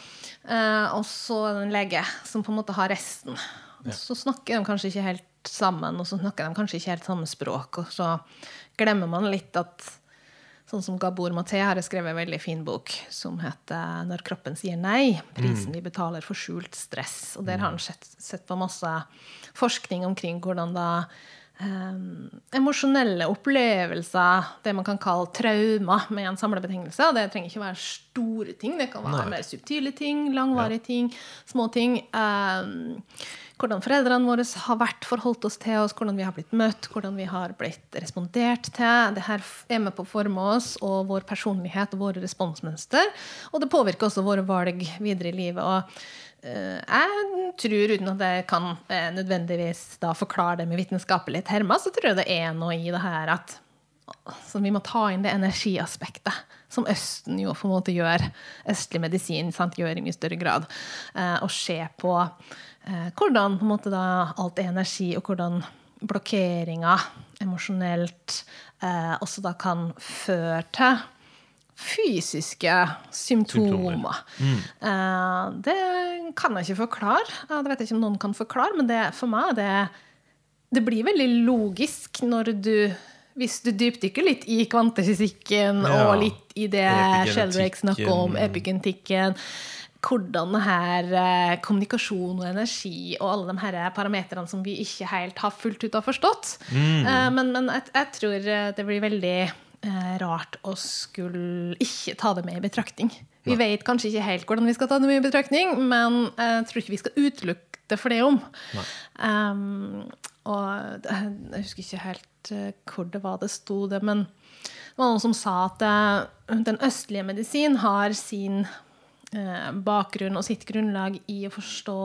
Uh, og så en lege som på en måte har resten. Og så snakker de kanskje ikke helt sammen, og så snakker de kanskje ikke helt samme språk. Og så glemmer man litt at Sånn som Gabor Maté har skrevet en veldig fin bok som heter 'Når kroppen sier nei'. Prisen vi betaler for skjult stress. Og der har han sett, sett på masse forskning omkring hvordan da eh, emosjonelle opplevelser, det man kan kalle trauma, med en samlebetegnelse. det trenger ikke være store ting, det kan være Nei. mer subtile ting, langvarige ting, små ting. Eh, hvordan foreldrene våre har vært forholdt oss til oss, hvordan vi har blitt møtt, hvordan vi har blitt respondert til. Det her er med på å forme oss og vår personlighet og våre responsmønster. Og det påvirker også våre valg videre i livet. Og jeg tror, uten at jeg kan eh, nødvendigvis da forklare det med vitenskapelig termer, så tror jeg det er noe i det her at så vi må ta inn det energiaspektet, som Østen jo på en måte gjør. Østlig medisin sant, gjør i mye større grad. Eh, og se på eh, hvordan på måte da, alt er energi, og hvordan blokkeringer emosjonelt eh, også da kan føre til fysiske symptomer. Eh, det kan jeg ikke forklare. Det vet jeg ikke om noen kan forklare, men det, for meg det det blir veldig logisk når du hvis du dypdykker litt i kvantefysikken Ja. og litt i det. Sheldrake snakker om, epigenetikken hvordan her eh, kommunikasjon og energi og alle de her parametrene som vi ikke helt har fullt ut har forstått. Eh, men men jeg, jeg tror det blir veldig rart å skulle ikke ta det med i betraktning. Vi vet kanskje ikke helt hvordan vi skal ta det med i betraktning, men jeg tror ikke vi skal utelukke det for det om. Um, og jeg husker ikke helt eh, hvor det var det sto det, men det var noen som sa at eh, den østlige medisin har sin eh, bakgrunn og sitt grunnlag i å forstå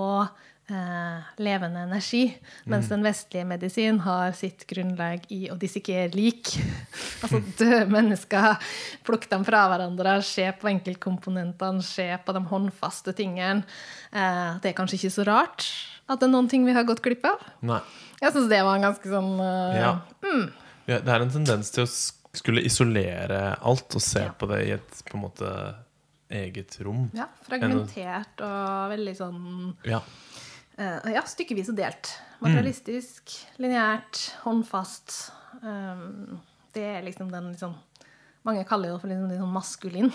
eh, levende energi, mens den vestlige medisin har sitt grunnlag i å dissekere lik. altså døde mennesker, plukke dem fra hverandre, se på enkeltkomponentene, se på de håndfaste tingene. Eh, det er kanskje ikke så rart at det er noen ting vi har gått glipp av. Nei. Jeg syns det var en ganske sånn uh, Ja. Ja, det er en tendens til å skulle isolere alt og se Ja. på det i et på en måte eget rom. ja, fragmentert og veldig sånn Ja. Eh, ja, stykkevis og delt. Materialistisk, lineært, håndfast. Um, det er liksom den liksom Mange kaller det for liksom, liksom maskulin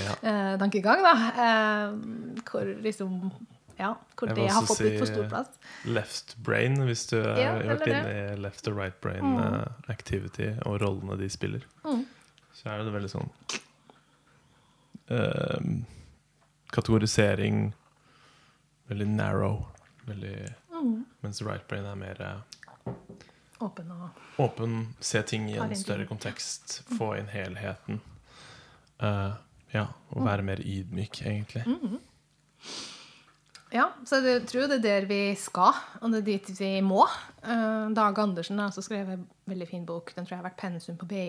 Ja. eh, tankegang, da. uh, hvor liksom Ja, hvor det har fått litt for stor plass. Left brain, hvis du har Ja, vært inne i left og right brain eh, activity og rollene de spiller. Mm. Så er det veldig sånn eh, Kategorisering veldig narrow. Veldig, Mm. Mens right brain er mer eh, Åpen og åpen, se ting i en større kontekst, kontekst, få inn helheten. Uh, ja, og være mer ydmyk, egentlig. Ja, så jeg tror det er der vi skal, og det er dit vi må. Uh, Dag Andersen har også skrevet en veldig fin bok, den tror jeg har vært pensum på BI.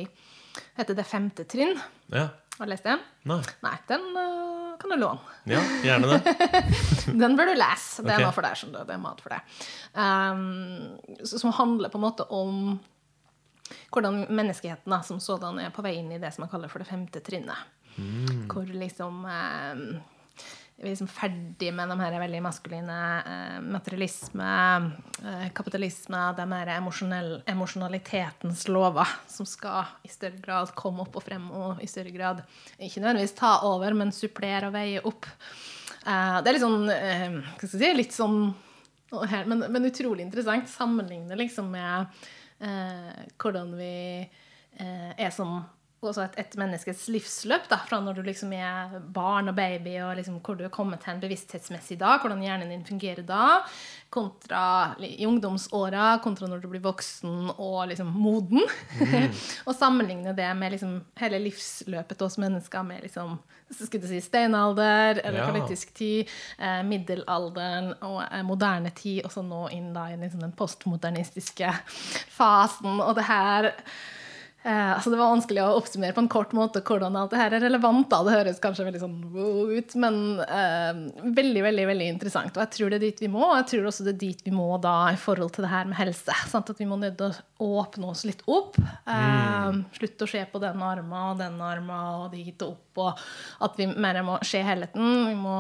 Heter Det femte trinn. Ja. Har du lest den? Nei. Nei, den eh, kan du låne. Ja, gjerne det. Den bør du lese. Det er noe for deg. skjønner. Det er mat for deg. Um, som handler på en måte om hvordan menneskeheten da, som sådan er på vei inn i det som man kaller for det femte trinnet. Hvor liksom um, liksom ferdig med de her veldig maskuline eh, materialisme, eh, kapitalisme, de her emosjonalitetens lover, som skal i større grad komme opp og frem, og i større grad ikke nødvendigvis ta over, men supplere og veie opp. Eh, det er litt sånn eh, Hva skal jeg si? Litt sånn men, men utrolig interessant. Sammenligne liksom med hvordan vi er som et, et menneskes livsløp. Da, fra når du liksom er barn og baby, og liksom hvor du er kommet til en bevissthetsmessig da, hvordan hjernen din fungerer da, kontra i ungdomsåra, kontra når du blir voksen og liksom moden. og sammenligne det med liksom hele livsløpet oss mennesker med liksom, skulle du si steinalder, eller Ja. politisk tid, eh, middelalderen og eh, moderne tid, og så nå inn da i liksom den postmodernistiske fasen. Og det her eh, altså Det var vanskelig å oppsummere på en kort måte hvordan alt det her er relevant. da, Det høres kanskje veldig sånn wow ut, men eh, veldig veldig, veldig interessant. Og jeg tror det er dit vi må, og jeg tror også det er dit vi må da i forhold til det her med helse. Sant? At vi må nødt til å åpne oss litt opp. Eh, Slutte å se på den armen og den armen og dit og opp. Og at vi mer må se helheten. Vi må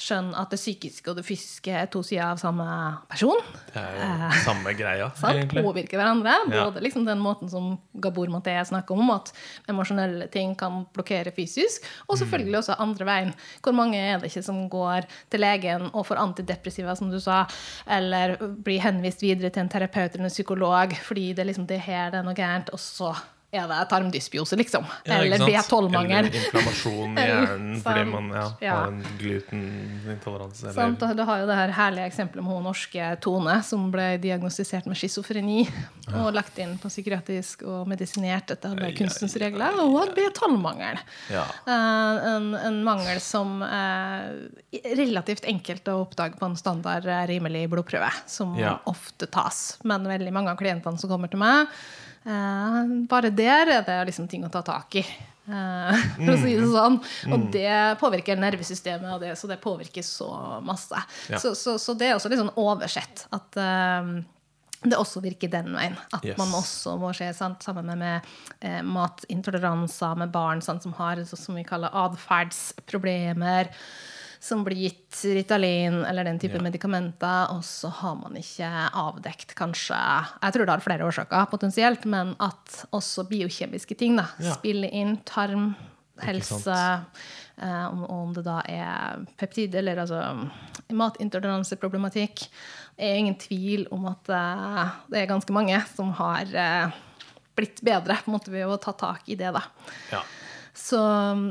skjønne at det psykiske og det fysiske er to sider av samme person. Det er jo samme greia, Sant? egentlig. Påvirker hverandre. Ja. Både liksom den måten som Gabor Maté det er om at emosjonelle ting kan blokkere fysisk. Og selvfølgelig også andre veien. Hvor mange er det ikke som går til legen og får antidepressiva, som du sa, eller blir henvist videre til en terapeut eller en psykolog fordi det, liksom, det her det er noe gærent, og så er det tarmdysbiose, liksom. Ja, eller? B12-mangel. Eller inflammasjon i hjernen fordi man ja, Ja. har en glutenintoleranse. Sant, Du har jo det her herlige eksempelet med hun norske Tone, som ble diagnostisert med schizofreni og lagt inn på psykiatrisk og medisinert etter alle kunstens regler. Og hun hadde B12-mangel. ja. Eh, en, en mangel som er relativt enkelt å oppdage på en standard eh, rimelig blodprøve, som ofte tas. Men veldig mange av klientene som kommer til meg, eh, bare der er det liksom ting å ta tak i. eh, for å si det sånn. Og det påvirker nervesystemet, og det, så det påvirker så masse. Ja. Så, så, så det er også litt sånn oversett at eh, det også virker den veien. At Yes. man også må se sant, sammen med, med eh, matintoleranser med barn sant, som har så, som vi kaller atferdsproblemer, som blir gitt Ritalin eller den type Ja. medikamenter, og så har man ikke avdekt kanskje Jeg tror det har flere årsaker potensielt, men at også biokjemiske ting da, Ja. spiller inn. Tarm, helse, eh, om, om det da er peptid eller altså matintoleranseproblematikk, er ingen tvil om at eh, det er ganske mange som har eh, blitt bedre på en måte ved å ta tak i det. da. ja. Så,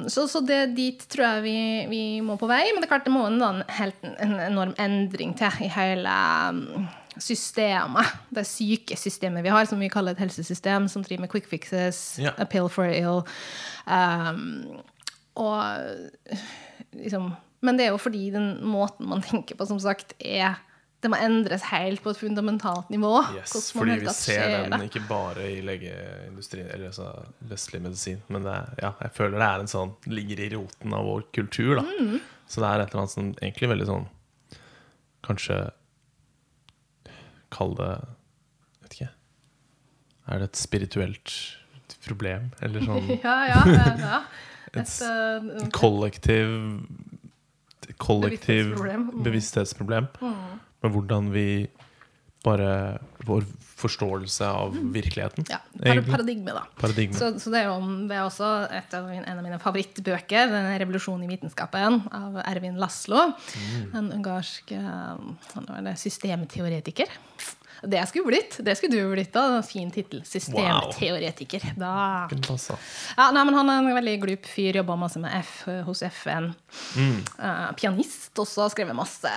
så, så det, dit tror jeg vi, vi må på vei. Men det er klart det må en, en, helt, en enorm endring til i hele mm, systemet. Det syke systemet vi har, som vi kaller et helsesystem, som driver med quick fixes, Ja. a pill for ill. Um, og liksom Men det er jo fordi den måten man tenker på, som sagt, er Det må endres helt på et fundamentalt nivå. Yes, fordi vi ser den det. ikke bare i legeindustrien, eller altså vestlig medisin, men det, er- ja, jeg føler det er en sånn ligger i roten av vår kultur. da. Mm. Så det er et eller annet som egentlig veldig sånn Kanskje Kall det Vet ikke. Er det et spirituelt problem? Eller sånn Ja, ja, ja, ja. et Et, eh, kollektiv Kollektiv Bevissthetsproblem. Mm. Med hvordan vi bare Vår forståelse av virkeligheten. ja, par paradigme, da. Paradigme. Så, så det, er jo, det er også et av mine, en av mine favorittbøker, den 'Revolusjon i vitenskapen' av Ervin Laslo. Mm. En ungarsk eh, var det. Skulle blitt. Det skulle du blitt. da. Fin tittel. Systemteoretiker. Da ja, nei, men Han er en veldig glup fyr, jobba masse med F hos FN. Mm. Uh, pianist også, skrevet masse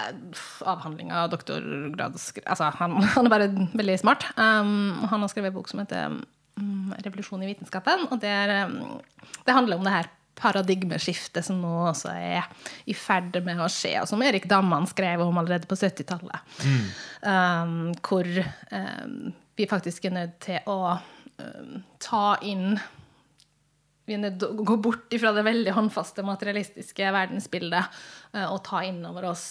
avhandlinger, doktorgrad altså, han, han er bare veldig smart. Um, han har skrevet en bok som heter um, 'Revolusjon i vitenskapen'. og det, er, um, det handler om det her paradigmeskiftet som nå også er i ferd med å skje, og som Erik Damman skrev om allerede på 70-tallet. Um, hvor um, vi faktisk er nødt til å um, ta inn vi er nødt til å gå bort fra det veldig håndfaste materialistiske verdensbildet uh, og ta inn over oss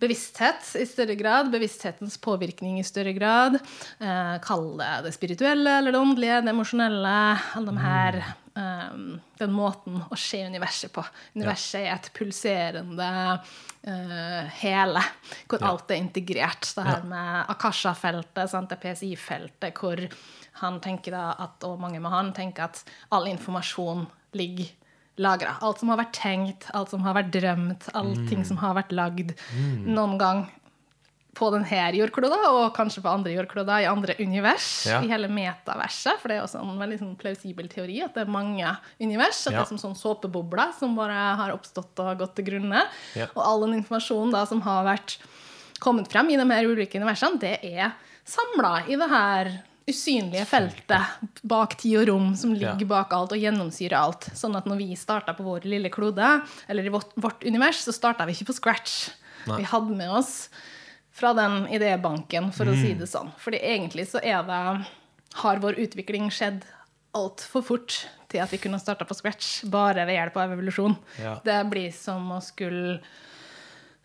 bevissthet i større grad, bevissthetens påvirkning i større grad. Eh, Kall det det spirituelle eller det åndelige, det emosjonelle. Alle de her, eh, den måten å se universet på. Universet er et pulserende uh, hele, hvor Ja. alt er integrert. Det her med Akasha-feltet, det PSI-feltet, hvor han tenker at, og mange med han tenker at all informasjon ligger lagra. Alt som har vært tenkt, alt som har vært drømt, allting som har vært lagd noen gang på denne jordkloda, og kanskje på andre jordkloder i andre univers, Ja. i hele metaverset. For det er også en veldig sånn plausibel teori at det er mange univers. At Ja. det er som sånn såpebobler som bare har oppstått og gått til grunne. Ja. Og all den informasjonen da som har vært kommet frem i de her ulike universene, det er samla i det her usynlige feltet bak tid og rom som ligger bak alt og gjennomsyrer alt. Sånn at når vi starta på vår lille klode, eller i vårt, vårt univers, så starta vi ikke på scratch. Nei. Vi hadde med oss fra den idébanken, for å si det sånn. Fordi egentlig så er det Har vår utvikling skjedd altfor fort til at vi kunne starta på scratch bare ved hjelp av evolusjon. Ja. Det blir som å skulle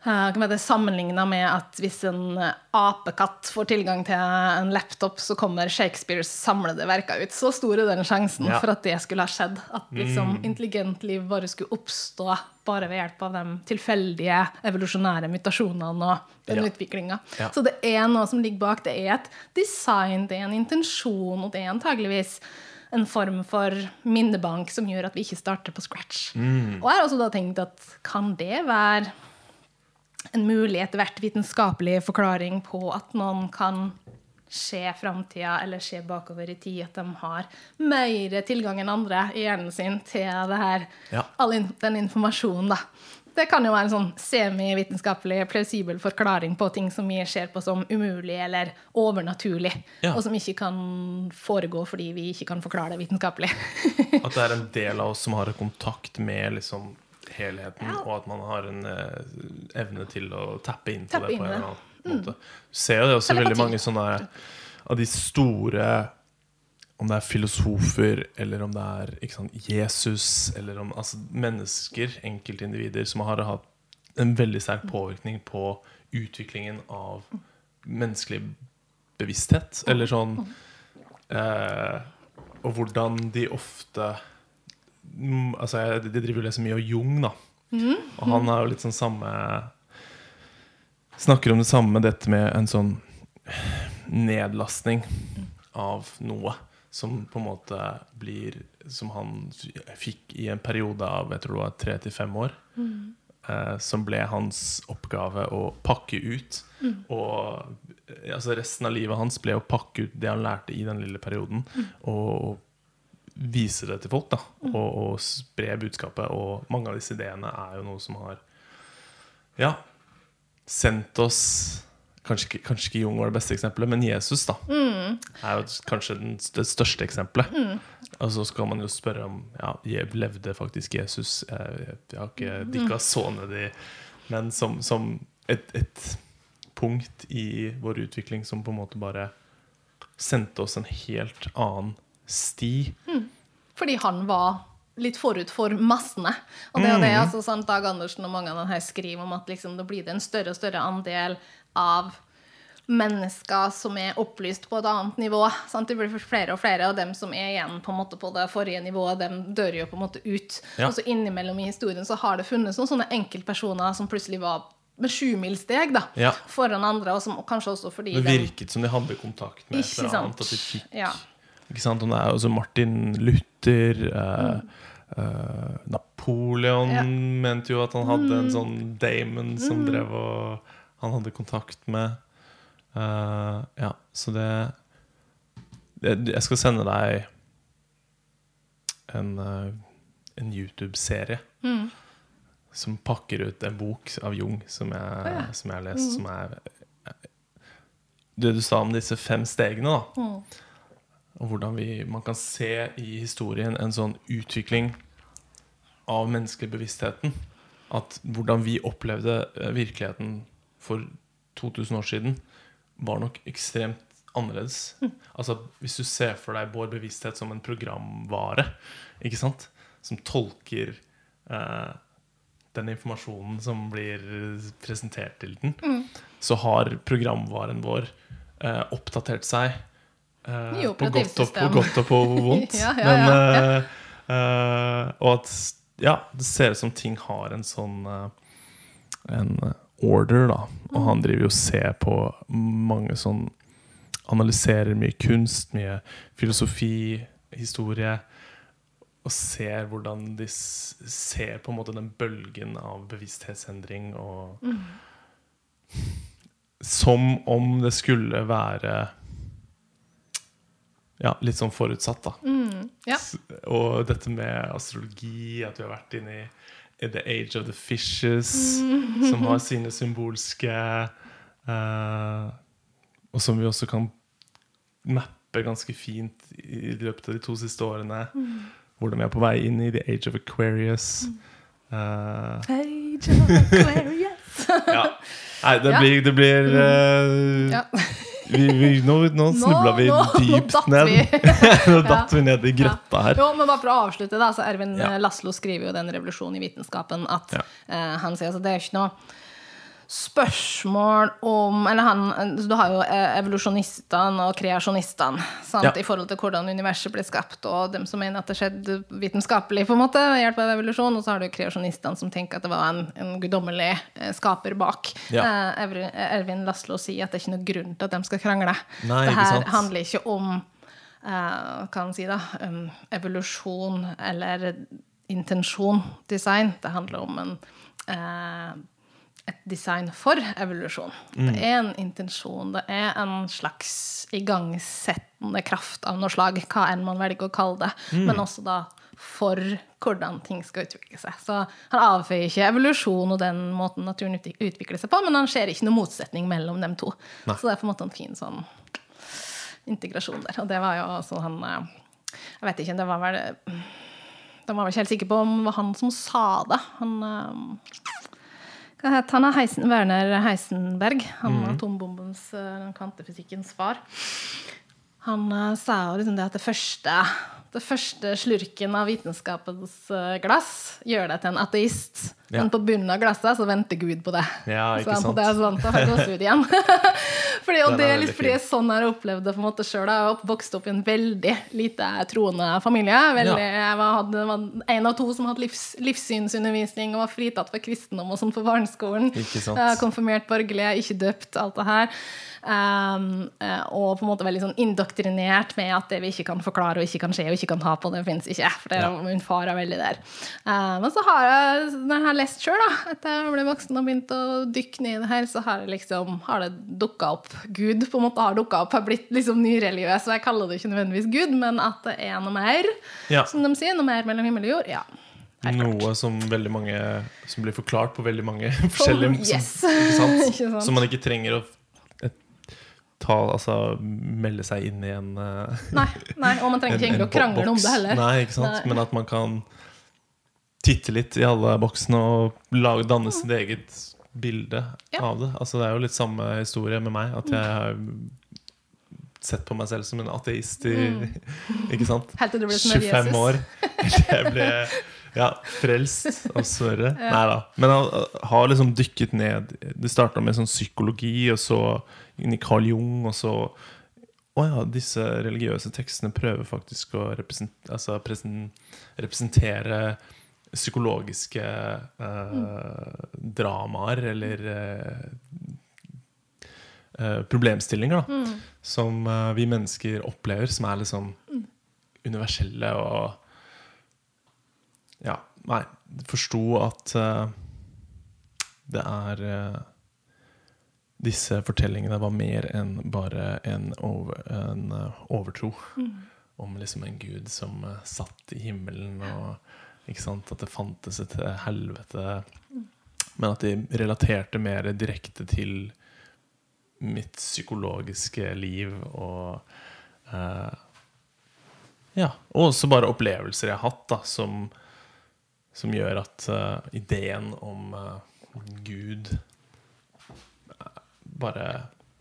Sammenligna med at hvis en eh, apekatt får tilgang til en laptop, så kommer Shakespeares samlede verker ut. Så stor er den sjansen Ja. for at det skulle ha skjedd. At liksom intelligent liv bare skulle oppstå bare ved hjelp av de tilfeldige evolusjonære mutasjonene og den Ja. utviklinga. Ja. Så det er noe som ligger bak. Det er et design, det er en intensjon, og det er antageligvis en form for minnebank som gjør at vi ikke starter på scratch. Mm. Og jeg har også da tenkt at kan det være en mulig etter hvert vitenskapelig forklaring på at noen kan se framtida eller se bakover i tid, at de har mer tilgang enn andre i hjernen sin til det her, Ja. all den informasjonen. da. Det kan jo være en sånn semivitenskapelig plausibel forklaring på ting som vi ser på som umulig eller overnaturlig, Ja. og som ikke kan foregå fordi vi ikke kan forklare det vitenskapelig. At det er en del av oss som har kontakt med liksom helheten, Ja. og at man har en eh, evne til å tappe inn Tappe det på en eller. Mm. annen måte. Du ser jo det også veldig mange sånne av de store Om det er filosofer, eller om det er sant, Jesus, eller om altså, mennesker, enkeltindivider, som har hatt en veldig sterk påvirkning på utviklingen av menneskelig bevissthet. Eller sånn eh, Og hvordan de ofte mm, Altså, jeg, De driver og leser mye av Jung, da. Og han har jo litt sånn samme Snakker om det samme, dette med en sånn nedlastning av noe. Som på en måte blir Som han fikk i en periode av jeg tror det var tre til fem år. Eh, som ble hans oppgave å pakke ut. Og eh, altså resten av livet hans ble å pakke ut det han lærte i den lille perioden. Og, og vise det til folk. da og, og spre budskapet. Og mange av disse ideene er jo noe som har Ja, sendt oss Kanskje ikke, kanskje ikke Jung var det beste eksempelet, men Jesus da er jo kanskje den, det største eksempelet. Og så skal man jo spørre om ja, levde faktisk Jesus. Jeg, jeg har ikke dykka så ned i Men som, som et, et punkt i vår utvikling som på en måte bare sendte oss en helt annen sti. Fordi han var litt forut for massene. Og det er Mm. det altså, sant, Dag Andersen og mange av dem her skriver om at liksom, det blir det en større og større andel av mennesker som er opplyst på et annet nivå. Sant? Det blir flere og flere, og dem som er igjen på, en måte, på det forrige nivået, dem dør jo på en måte ut. Ja. Og så innimellom i historien så har det funnes noen sånne enkeltpersoner som plutselig var med sjumilssteg Ja. foran andre, og som og kanskje også fordi Det de- virket som de hadde kontakt med et eller annet. At de fikk Ja. Ikke sant? Og det er også Martin Luther eh, eh, Napoleon Mm. Ja. Mm. mente jo at han hadde en sånn Damon som drev og Han hadde kontakt med. Eh, ja, så det, det Jeg skal sende deg en, eh, en YouTube-serie Mm. som pakker ut en bok av Jung som jeg, ja. som jeg har lest, som er Det du sa om disse fem stegene, da. Mm. Og hvordan vi, man kan se i historien en sånn utvikling av menneskelig bevisstheten. At hvordan vi opplevde eh, virkeligheten for 2000 år siden, var nok ekstremt annerledes. Altså Hvis du ser for deg vår bevissthet som en programvare, ikke sant? som tolker eh, den informasjonen som blir presentert til den, så har programvaren vår eh, oppdatert seg Nye på, godt og, på godt og på vondt. Ja, ja, Men, uh, eh, og at ja, det ser ut som ting har en sånn En order, da. Og han driver jo og ser på mange sånn Analyserer mye kunst, mye filosofi, historie. Og ser hvordan de ser på en måte den bølgen av bevissthetsendring og Som om det skulle være Ja, litt sånn forutsatt, da. Ja. Og dette med astrologi, at vi har vært inne i The Age of the Fishes, som har sine symbolske uh, Og som vi også kan mappe ganske fint i løpet av de to siste årene. Hvordan vi er på vei inn i The Age of Aquarius. Uh, age of Aquarius. ja. Nei, det blir, det blir eh, Ja. Vi, vi, Nå, nå snubla vi nå, dypt datt ned. nå datt vi ned i grøtta her. Jo, men bare for å avslutte, da, så Ervin Ja. Laslo skriver jo den revolusjonen i vitenskapen at Ja. uh, han sier altså det er ikke noe spørsmål om Eller han Du har jo eh, evolusjonistene og kreasjonistene Ja. i forhold til hvordan universet ble skapt, og dem som mener at det skjedde vitenskapelig på en måte, ved hjelp av evolusjon, og så har du kreasjonistene som tenker at det var en, en guddommelig eh, skaper bak. Ja. Eh, Ervin Laslo sier at det er ikke noe grunn til at de skal krangle. Nei, det ikke her sant? handler ikke om eh, kan man si da, um, evolusjon eller intensjon design. Det handler om en, eh, et design for evolusjon. Det er en intensjon, det er en slags igangsettende kraft av noe slag, hva enn man velger å kalle det, men også da for hvordan ting skal utvikle seg. Så han avføyer ikke evolusjon og den måten naturen utvikler seg på, men han ser ikke noen motsetning mellom dem to. Så det er på en måte en fin sånn integrasjon der. Og det var jo også han eh, Jeg vet ikke, det var vel De var vel ikke helt sikre på om det var han som sa det. Han eh, han? er Heisen, Werner Heisenberg. Han atombombens, eh, kvantefysikkens far. Han eh, sa jo liksom det at det første, det første slurken av vitenskapens eh, glass gjør deg til en ateist. Ja. Men på bunnen av glasset så venter Gud på det. Ja, ikke så han, sant. Det er sant, da gått ut igjen. fordi, og det er litt fordi sånn jeg har opplevd det på en måte sjøl. Jeg har vokst opp i en veldig lite troende familie. Veldig, Jeg var, hadde, var en av to som hadde livs, livssynsundervisning og var fritatt for kristendom og sånn på barneskolen. Sant. Er konfirmert borgerlig, er ikke døpt, alt det her. Um, eh, og på en måte veldig sånn indoktrinert med at det vi ikke kan forklare og ikke kan skje og ikke kan ta på, det fins ikke. For det, min far er veldig der. Uh, men så har jeg, denne har lest sjøl, etter jeg ble voksen og begynt å dykke ned i det her, så har, det liksom, har det dukka opp Gud. på en måte har dukket opp, har blitt liksom nyreligiøs. Og jeg kaller det ikke nødvendigvis Gud, men at det er noe mer, Ja. som de sier. Noe mer mellom himmel og jord. Ja. Noe som mange Som blir forklart på veldig mange forskjellige som, yes. ikke sant? Ikke sant? Som man ikke trenger å ta, altså, melde seg inn i en eh, Nei, nei, og man trenger ikke egentlig å krangle om det heller. Nei, ikke sant? Nei. Men at man kan titte litt i alle boksene og lage, danne sitt eget bilde Ja. av det. Altså, det er jo litt samme historie med meg. At jeg har sett på meg selv som en ateist i Ikke sant? Helt til du ble som 25 Jesus. år. Jeg ble ja, frelst av Sverre. Nei da. Men han har liksom dykket ned Det starta med sånn psykologi, og så inn i Carl Jung, og så Å ja, disse religiøse tekstene prøver faktisk å represent, altså presen, representere psykologiske eh, dramaer eller eh, eh, problemstillinger da, som eh, vi mennesker opplever, som er liksom universelle og Ja, nei, forsto at eh, det er Disse fortellingene var mer enn bare en, over, en overtro. overtro om liksom en gud som satt i himmelen, og at det fantes et helvete. Men at de relaterte mer direkte til mitt psykologiske liv og eh, Ja. Og også bare opplevelser jeg har hatt, da, som, som gjør at uh, ideen om uh, Gud bare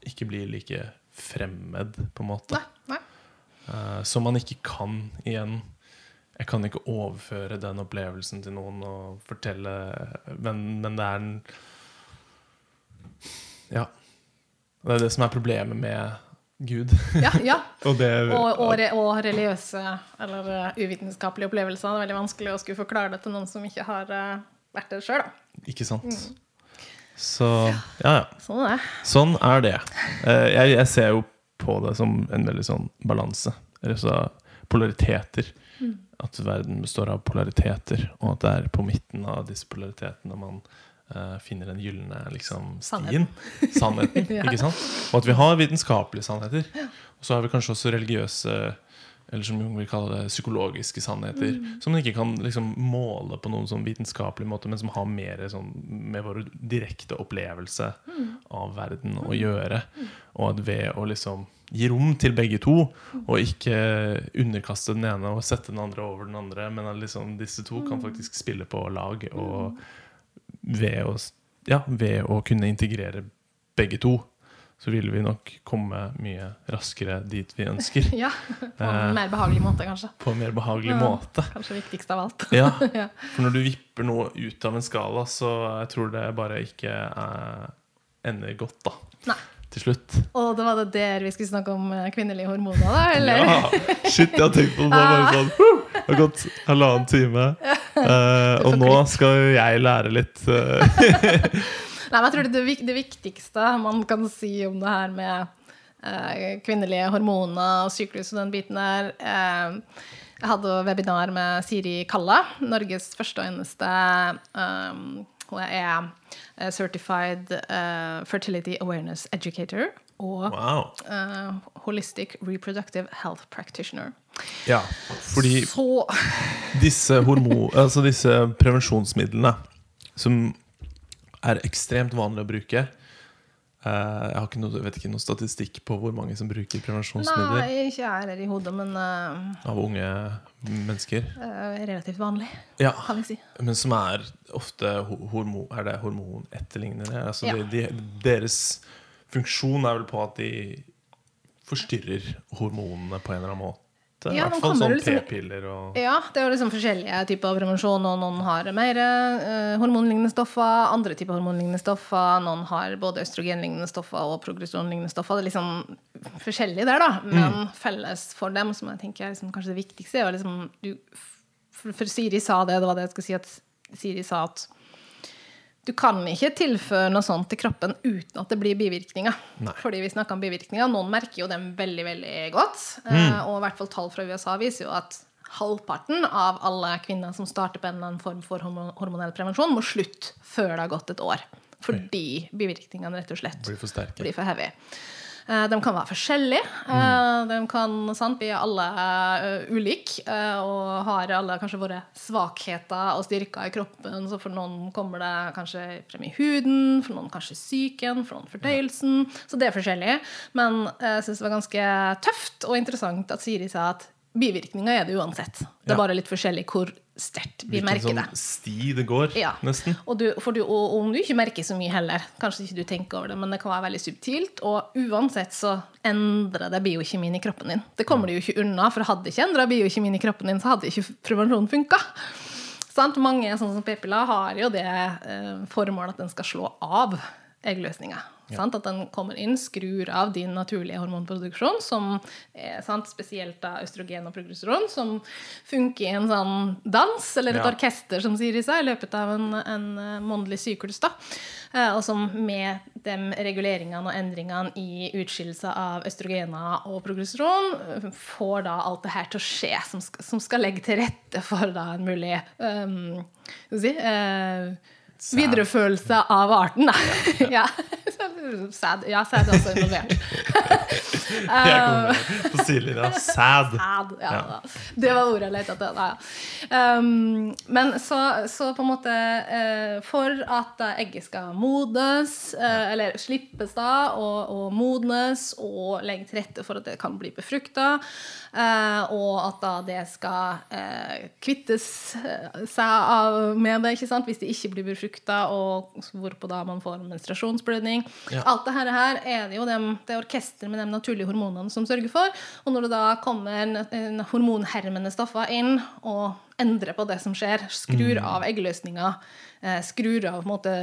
ikke blir like fremmed, på en måte. Nei, nei. Som man ikke kan igjen. Jeg kan ikke overføre den opplevelsen til noen og fortelle Men, men det er en Ja. Det er det som er problemet med Gud. Ja, ja. og det Og, og, og religiøse eller uh, uvitenskapelige opplevelser. Det er veldig vanskelig å skulle forklare det til noen som ikke har uh, vært det sjøl. Ikke sant? Så ja, ja. Sånn er det. Sånn er det. Uh, Jeg, jeg ser jo på det som en veldig sånn balanse. Eller så polariteter. At verden består av polariteter, og at det er på midten av disse polaritetene man uh, finner den gylne liksom, stien. Sannheten. Ja. ikke sant? Og at vi har vitenskapelige sannheter. Og så har vi kanskje også religiøse eller som Jung vil kalle det, psykologiske sannheter. Som man ikke kan liksom, måle på noen sånn vitenskapelig måte, men som har mer sånn, med vår direkte opplevelse av verden å gjøre. Og at ved å liksom gi rom til begge to, og ikke underkaste den ene og sette den andre over den andre, men at liksom, disse to kan faktisk spille på lag, og ved å, ja, ved å kunne integrere begge to, så vil vi nok komme mye raskere dit vi ønsker. Ja, På Eh. en mer behagelig måte, kanskje. På en mer behagelig Ja. måte. Kanskje viktigst av alt. Ja, for når du vipper noe ut av en skala, så jeg tror det bare ikke er, ender godt, da. Nei. Til slutt. Og det var det der vi skulle snakke om eh, kvinnelige hormoner, da? Eller? Ja! Shit, jeg har tenkt på det. Bare sånn, det har gått halvannen time. uh, og nå skal jo jeg lære litt. eh, Nei, men jeg tror det, det, viktigste man kan si om det her med kvinnelige hormoner og syklus og den biten der. Jeg hadde webinar med Siri Kalla, Norges første og eneste um, Hun er eh, certified uh, fertility awareness educator og Wow. uh, holistic reproductive health practitioner. Ja, fordi Så disse, hormon, altså disse prevensjonsmidlene som er ekstremt vanlig å bruke Jeg har ikke noe, vet ikke noe statistikk på hvor mange som bruker prevensjonsmidler Nei, ikke jeg heller i hodet, men uh, av unge mennesker. Uh, relativt vanlig, Ja, kan vi si. Men som er ofte hormon, Er det hormonetterlignende? Altså Ja. de, de, deres funksjon er vel på at de forstyrrer hormonene på en eller annen måte. I Ja, hvert fall sånn liksom- p-piller og Ja, det er liksom forskjellige typer av prevensjon, og noen har mer eh, hormonlignende stoffer, andre typer hormonlignende stoffer, noen har både østrogenlignende stoffer og progesteronlignende stoffer. Det er liksom forskjellig der, da, men felles for dem, som jeg tenker er liksom kanskje det viktigste, er jo liksom du, for, for Siri sa det, det var det jeg skulle si, at Siri sa at du kan ikke tilføre noe sånt til kroppen uten at det blir bivirkninger. Nei. Fordi vi snakker om bivirkninger. Noen merker jo dem veldig veldig godt. Mm. og i hvert fall tall fra USA viser jo at halvparten av alle kvinner som starter på en eller annen form for hormonell prevensjon, må slutte før det har gått et år. Fordi bivirkningene rett og slett blir for sterke. blir for heavy. Eh, De kan være forskjellige. Eh, De kan, sant, vi er alle uh, ulike og har alle kanskje våre svakheter og styrker i kroppen. Så for noen kommer det kanskje frem i huden, for noen kanskje psyken, for noen fordøyelsen. Så det er forskjellig. Men eh, jeg syns det var ganske tøft og interessant at Siri sa at bivirkninger er det uansett. Det er Ja. bare litt forskjellig hvor sterkt vi Hvilken merker sånn det. sti det går, Ja. nesten. Og, du, du, og om du ikke merker så mye heller, kanskje ikke du tenker over det, men det kan være veldig subtilt, og uansett så endrer det biokjemien i kroppen din. Det kommer du jo ikke unna, for hadde ikke endra biokjemien i kroppen din, så hadde ikke prevensjonen funka. Sant? Mange sånn som p-piller har jo det eh, formålet at den skal slå av eggløsninga. Sant? At den kommer inn, skrur av din naturlige hormonproduksjon, som er sant? spesielt da østrogen og progesteron, som funker i en sånn dans, eller et Ja. orkester, som sier i seg, i løpet av en, en eh, månedlig syklus. da. Eh, Og som med de reguleringene og endringene i utskillelse av østrogener og progesteron eh, får da alt det her til å skje, som som skal legge til rette for da en mulig um, skal vi si, eh, viderefølelse av arten. Da. ja. Sæd. Ja, også involvert. Jeg kommer på sidelinja. Sad. Sad ja, Ja. Det var ordet jeg lette etter. ja. Um, men så, så på en måte uh, For at egget skal modnes, eh, eller slippes da, og, og modnes, og legge til rette for at det kan bli befrukta, uh, og at da det skal eh, kvittes eh, seg av med det, ikke sant? hvis det ikke blir befrukta, og hvorpå da man får menstruasjonsblødning. Alt det her er det jo dem, det orkesteret med de naturlige hormonene som sørger for. Og når det da kommer en, en hormonhermende stoffer inn og endrer på det som skjer, skrur Mm. av eggløsninga, eh, skrur av på en måte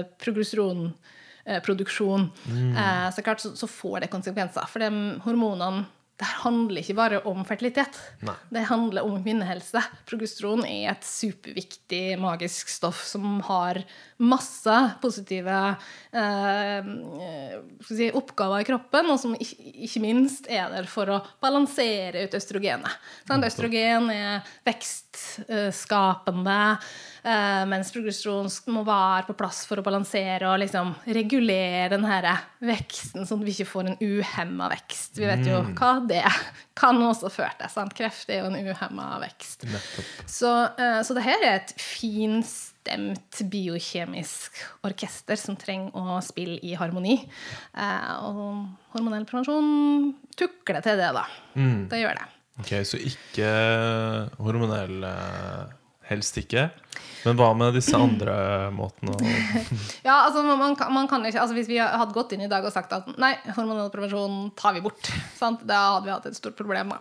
progresjonproduksjon, Mm. eh, så klart så, så får det konsekvenser. For de hormonene det handler ikke bare om fertilitet. Nei. Det handler om kvinnehelse. Progesteron er et superviktig magisk stoff som har masse positive eh, eh, si, oppgaver i kroppen, og som ikke, minst er der for å balansere ut østrogenet. Sånn, Østrogen er vekstskapende, eh, mens progesteron må være på plass for å balansere og liksom regulere den her veksten, sånn at vi ikke får en uhemma vekst. Vi vet jo hva det kan også føre til. Sant? Kreft er jo en uhemma vekst. Så, eh, så det her er et finstemt biokjemisk orkester som trenger å spille i harmoni. Eh, og hormonell prevensjon tukler til det, da. Det gjør det. Ok, Så ikke hormonell eh, Helst ikke. Men hva med disse andre måtene? Ja, altså man, man kan ikke, altså Hvis vi hadde gått inn i dag og sagt at nei, hormonell prevensjon tar vi bort, sant? da hadde vi hatt et stort problem.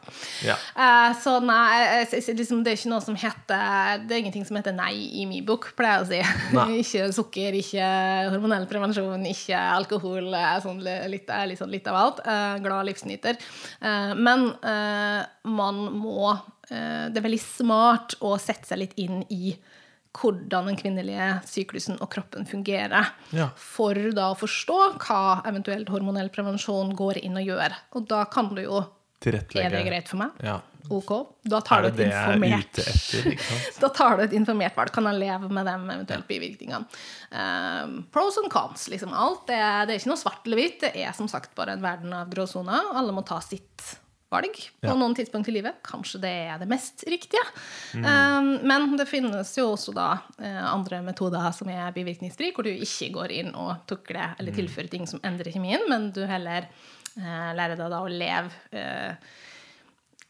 Ja. Uh, så nei, jeg- liksom, det er ikke noe som heter Det er ingenting som heter nei i min bok, pleier jeg å si. Ikke sukker, ikke hormonell prevensjon, ikke alkohol. eh, Sånn, litt, eh, litt, sånn, litt av alt. Uh, glad livsnyter. Uh, men eh, man må eh, Det er veldig smart å sette seg litt inn i hvordan den kvinnelige syklusen og kroppen fungerer. Ja. For da å forstå hva eventuelt hormonell prevensjon går inn og gjør. Og da kan du jo Tilrettelegge. Er det greit for meg? Ja. Ok. Da tar Er du et er informert? Da tar du et informert valg. Kan jeg leve med de eventuelt bivirkningene? Um, pros and cons. Liksom. Alt det, det er ikke noe svart eller hvitt. Det er som sagt bare en verden av gråsoner. Alle må ta sitt valg på Ja. noen tidspunkt i livet. Kanskje det er det mest riktige. Mm. Um, men det finnes jo også da eh, andre metoder som er bivirkningsfri, hvor du ikke går inn og tukler Mm. eller tilfører ting som endrer kjemien, men du heller uh, lærer deg da å leve uh,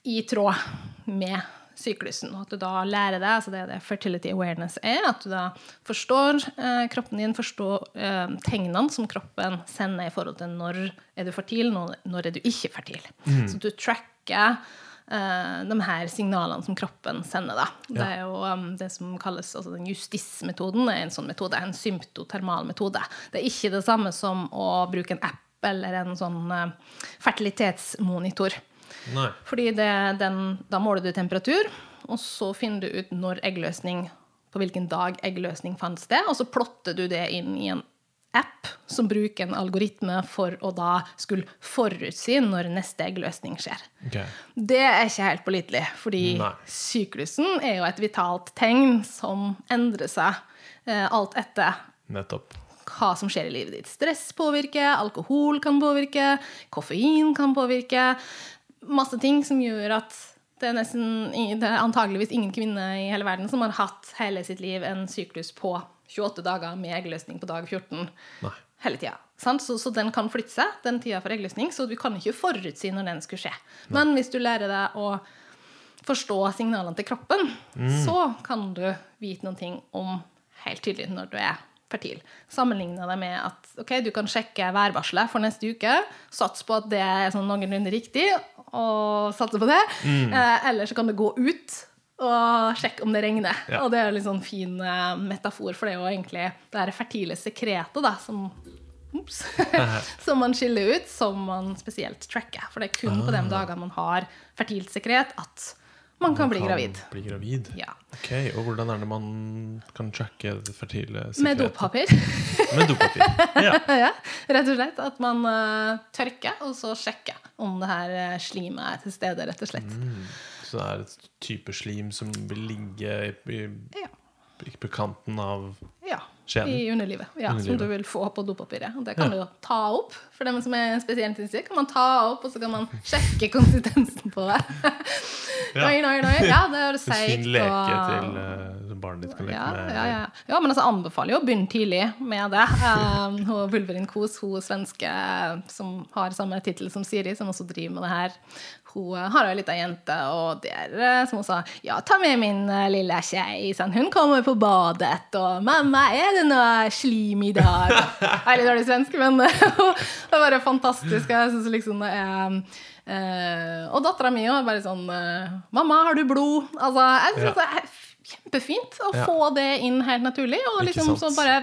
i tråd med syklusen. Og at du da lærer deg, altså det er det fertility awareness er, at du da forstår eh, kroppen din, forstår eh, tegnene som kroppen sender i forhold til når er du fertil, når, når er du ikke fertil. Så du tracker eh, de her signalene som kroppen sender deg. Det er jo um, det som kalles altså den justismetoden, er en sånn metode, en symptotermal metode. Det er ikke det samme som å bruke en app eller en sånn eh, fertilitetsmonitor. Nei. Fordi det, den, da måler du temperatur, og så finner du ut når eggløsning, på hvilken dag eggløsning fant sted, og så plotter du det inn i en app som bruker en algoritme for å da skulle forutsi når neste eggløsning skjer. Okay. Det er ikke helt pålitelig, fordi Nei. syklusen er jo et vitalt tegn som endrer seg eh, alt etter Nettopp. hva som skjer i livet ditt. Stress påvirker, alkohol kan påvirke, koffein kan påvirke. Masse ting som gjør at det er, nesten, det er antageligvis ingen kvinne i hele verden som har hatt hele sitt liv en syklus på 28 dager med eggløsning på dag 14 Nei. hele tida. Så, så den kan flytte seg, den tida for eggløsning, så du kan ikke forutsi når den skulle skje. Men hvis du lærer deg å forstå signalene til kroppen, så kan du vite noen ting om helt tydelig når du er fertil. Sammenligna det med at ok, du kan sjekke værvarselet for neste uke, sats på at det er sånn noenlunde riktig, og satse på det. Eh, eller så kan du gå ut og sjekke om det regner. Ja. Og det er en sånn fin eh, metafor, for det er jo egentlig det her fertile sekretet da, som ups, som man skiller ut, som man spesielt tracker. For det er kun på de dagene man har fertilt sekret, at man kan bli Kan gravid. Bli gravid. Ja. Ok, Og hvordan er det man kan tracke det fertile sekretet? Med dopapir. Med dopapir. Ja. ja, rett og slett. At man uh, tørker, og så sjekker om det her eh, slimet er til stede, rett og slett. Så det er et type slim som vil ligge i, i, Ja. på kanten av Ja. Skjeden. I underlivet. Ja, Underlivet. Som du vil få på dopapiret. Det kan Ja. du jo ta opp. For dem som er spesielt interessert, kan man ta opp, og så kan man sjekke konsistensen på det. Ja. Noi, noi, noi. Ja, det er En fin seigt leke og til uh, barnet ditt kan leke ja, med. ja, ja. ja, men altså anbefaler jo å begynne tidlig med det. Um, hun Vulverin Kos, hun svenske som har samme tittel som Siri, som også driver med det her, hun eh, har ei lita jente, og der eh, som hun sa Ja, ta med min eh, lille kjei. Sånn. Hun kommer på badet, og 'Mamma, er det noe slim i dag?' Jeg er litt dårlig svensk, men det er bare fantastisk. Jeg synes liksom det er eh, Og dattera mi er bare sånn eh, 'Mamma, har du blod?' Altså, jeg synes det er kjempefint å få det inn helt naturlig. Og liksom så bare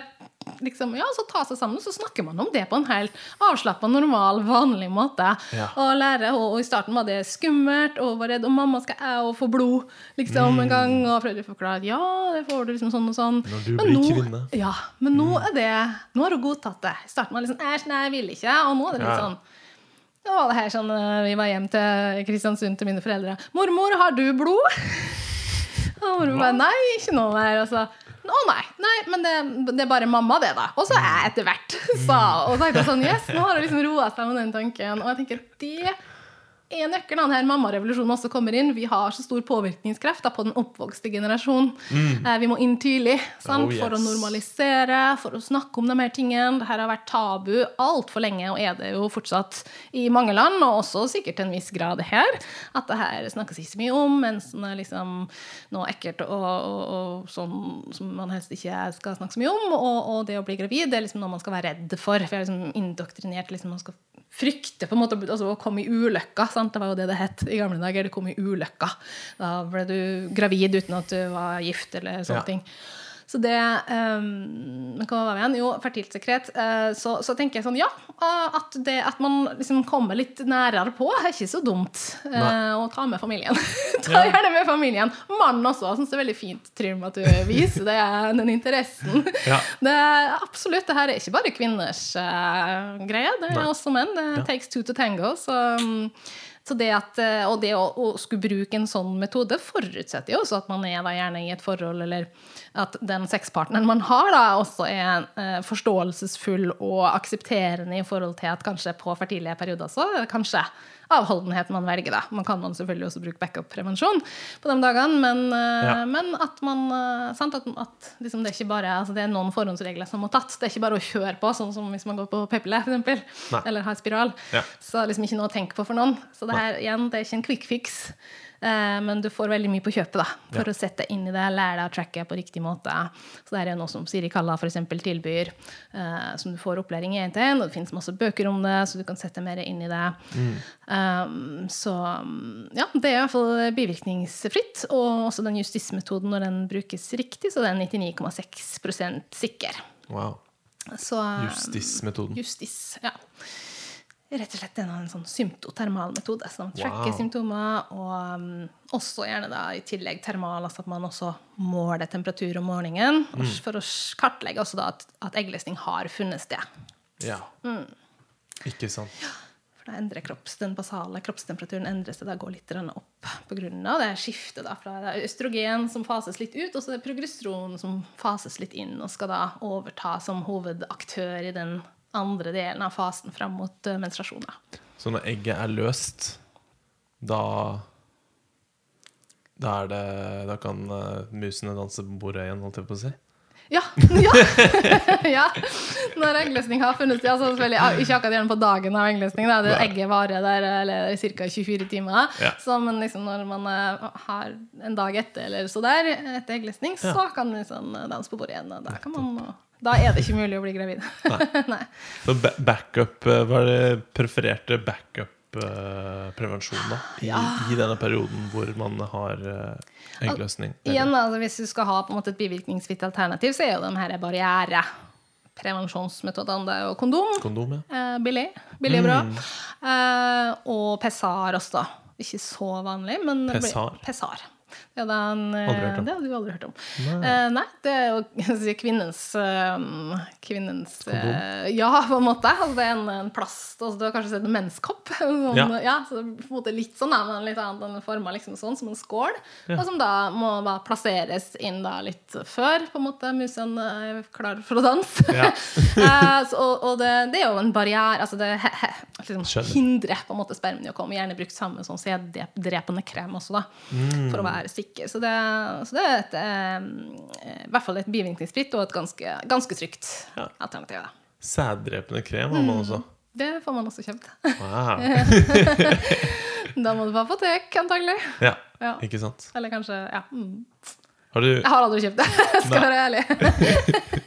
liksom, ja, så ta seg sammen, så snakker man om det på en helt avslappa, normal, vanlig måte. Ja. Og lære, og, og i starten var det skummelt, og var redd om mamma skal jeg òg få blod liksom en gang. Og prøvde å forklare at ja, det får du liksom sånn og sånn. Mm. Når du Men blir nå- kvinne. Mm. Ja, men nå er det Nå har hun godtatt det. I starten var det liksom æsj, nei, jeg vil ikke. Og nå er det litt sånn da var det her sånn, eh, Vi var hjem til Kristiansund til mine foreldre. 'Mormor, har du blod?' Og mormor bare 'Nei, ikke noe mer'. Og 'Å nei, nei, men det, det er bare mamma, det, da'. Og så er jeg etter hvert, sa Og tenkte sånn Yes, nå har hun liksom roa seg med den tanken. Og jeg tenker det er nøkkelen denne mammarevolusjonen også kommer inn. Vi har så stor påvirkningskraft da, på den oppvokste generasjon. Eh, vi må inn tidlig sant? Oh, yes. for å normalisere, for å snakke om de her tingene. Dette har vært tabu altfor lenge, og er det jo fortsatt i mange land, og også sikkert til en viss grad her. At det her snakkes ikke så mye om, mens det er liksom noe ekkelt og, og, og sånn som man helst ikke skal snakke så mye om. Og, og det å bli gravid det er liksom noe man skal være redd for. For jeg er liksom indoktrinert liksom man skal frykte på en måte altså, å komme i ulykka. Sant? Det var jo det det het i gamle dager. Det kom i ulykka. Da ble du gravid uten at du var gift eller sånne Ja. ting. Så det um, Hva var det igjen? Jo, fertilt sekret. Uh, så, så tenker jeg sånn, ja. eh, at det at man liksom kommer litt nærere på, er ikke så dumt. Uh, Nei. å ta med familien. ta Ja. gjerne med familien. Mannen også. Jeg syns det er veldig fint, Trym, at du viser det, den interessen. Ja. Det absolutt, det her er ikke bare kvinners uh, greie, det er Nei. også menn. Det Ja. takes two to tango. Så, så det at, eh, og det å, å skulle bruke en sånn metode forutsetter jo også at man er gjerne i et forhold, eller at den sexpartneren man har, da også er eh, forståelsesfull og aksepterende i forhold til at kanskje på fertile perioder så kanskje avholdenhet man velger, da. Man kan man selvfølgelig også bruke backup-prevensjon på de dagene, men, eh, Ja. men at man eh, sant, At, at liksom det er ikke bare altså det er noen forhåndsregler som må tatt. Det er ikke bare å kjøre på, sånn som hvis man går på p-pille, f.eks., eller har spiral. Ja. Så liksom ikke noe å tenke på for noen. Så det her, igjen, det er ikke en quick fix. Eh, men du får veldig mye på kjøpet da, for Ja. å sette deg inn i det, lære deg å tracke på riktig måte. Så det er noe som Siri Kalla eksempel tilbyr, eh, som du får opplæring i én til én. Og det finnes masse bøker om det, så du kan sette mer inn i det. Um, så um, ja, det er i hvert fall bivirkningsfritt. Og også den justismetoden, når den brukes riktig, så det er 99,6% sikker. Wow. Så, Justismetoden. Justis, ja. Rett og slett en, en sånn symptotermal metode som tracker Wow. symptomer, og um, også gjerne da i tillegg termal, altså at man også måler temperatur om morgenen, Mm. for å kartlegge også da at, at eggløsning har funnet sted. Ja. Mm. Ikke sant. For da endrer kropps, den basale kroppstemperaturen endrer seg, da går litt opp av det skiftet da, fra det er østrogen som fases litt ut, og så det er progesteron som fases litt inn, og skal da overta som hovedaktør i den andre delen av fasen fram mot uh, menstruasjon. da. Så når egget er løst, da Da det Da kan eh, musene danse på bordet igjen, holdt jeg på å si? Ja! ja. ja. Når eggløsning har funnet sted. Altså ikke akkurat gjerne på dagen av eggløsning. Da. Det egget varer der eller ca. 24 timer. Ja. Så, men liksom når man eh, har en dag etter eller så der, etter eggløsning, så kan man liksom danse på bordet igjen. Og da, kan man, da er det ikke mulig å bli gravid. Nei. Så ba backup eh, Hva er det prefererte backup-prevensjon, da? I, I denne perioden hvor man har eggløsning? Al Igjen, da, altså, Hvis du skal ha måte et bivirkningsfritt alternativ, så er jo de her barriereprevensjonsmetodene. Det er jo kondom. Kondom, ja. Eh, billig. Billig og bra. Mm. Eh, og pessar også. Ikke så vanlig, men Pessar? Pessar. Det, er en, eh, Aldri om. det hadde du aldri hørt om. Nei. uh, nei, det er jo kvinnens uh, Kvinnens uh, Ja, på en måte. Altså, det er en, en plast altså, Du har kanskje sett en menskopp? Sånn, Ja. ja. så på en måte litt sånn, men litt annet. Den er forma liksom sånn, som en skål. Og som da må da plasseres inn da litt før på en måte musen er klar for å danse. Ja. Eh, så, og og det, det er jo en barriere. Altså det he, he, liksom hindrer på en måte spermen i å komme. Gjerne brukt sammen med sånn sæddrepende krem også, da, Mm. for å være sikker. Så det, så det er et, eh, i hvert fall et bivirkningsfritt og et ganske, ganske trygt Ja. alternativ. Da. Sæddrepende krem har man også. Det får man også kjøpt. Wow. Da må du på apotek, antagelig. Ja, Ja. ikke sant. Eller kanskje Ja. Mm. Har du, Jeg har aldri kjøpt det, skal være ærlig.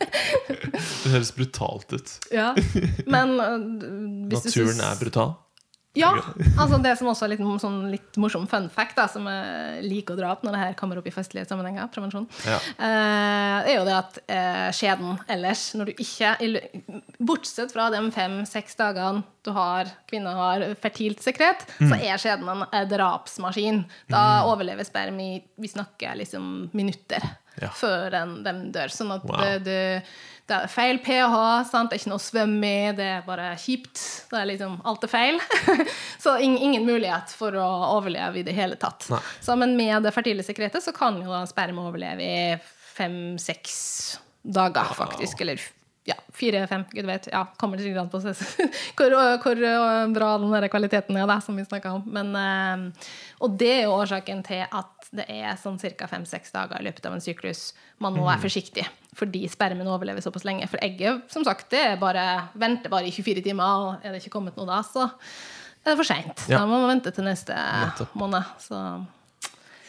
det høres brutalt ut. Ja. Men øh, hvis du Naturen er brutal. Ja. altså Det som også er litt, sånn, litt morsom fun fact, da, som jeg liker å dra opp når det her kommer opp i festlige sammenhenger, prevensjon, Ja. eh, er jo det at eh, skjeden ellers, når du ikke Bortsett fra de fem-seks dagene du har, kvinner har fertilt sekret, så er skjeden en eh, drapsmaskin. Da overlever sperm i Vi snakker liksom minutter Ja. før den, den dør. Sånn at Wow. det, det, er feil pH, sant? det er ikke noe å svømme i, det er bare kjipt. Det er liksom, alt er feil. så ing, ingen mulighet for å overleve i det hele tatt. Så, men med det fertile sekretet så kan jo da sperm overleve i fem-seks dager, faktisk. Eller ja, fire-fem, gud vet. Ja, kommer det sikkert an på hvor, hvor øh, bra den der kvaliteten er, da, som vi snakka om. Men, øh, og det er jo årsaken til at det er sånn ca. fem-seks dager i løpet av en syklus man må være forsiktig. Fordi spermen overlever såpass lenge. For egget som sagt, det er bare, venter bare i 24 timer, og er det ikke kommet noe da, så er det for seint. Ja. Da må man vente til neste Nettopp. måned. Så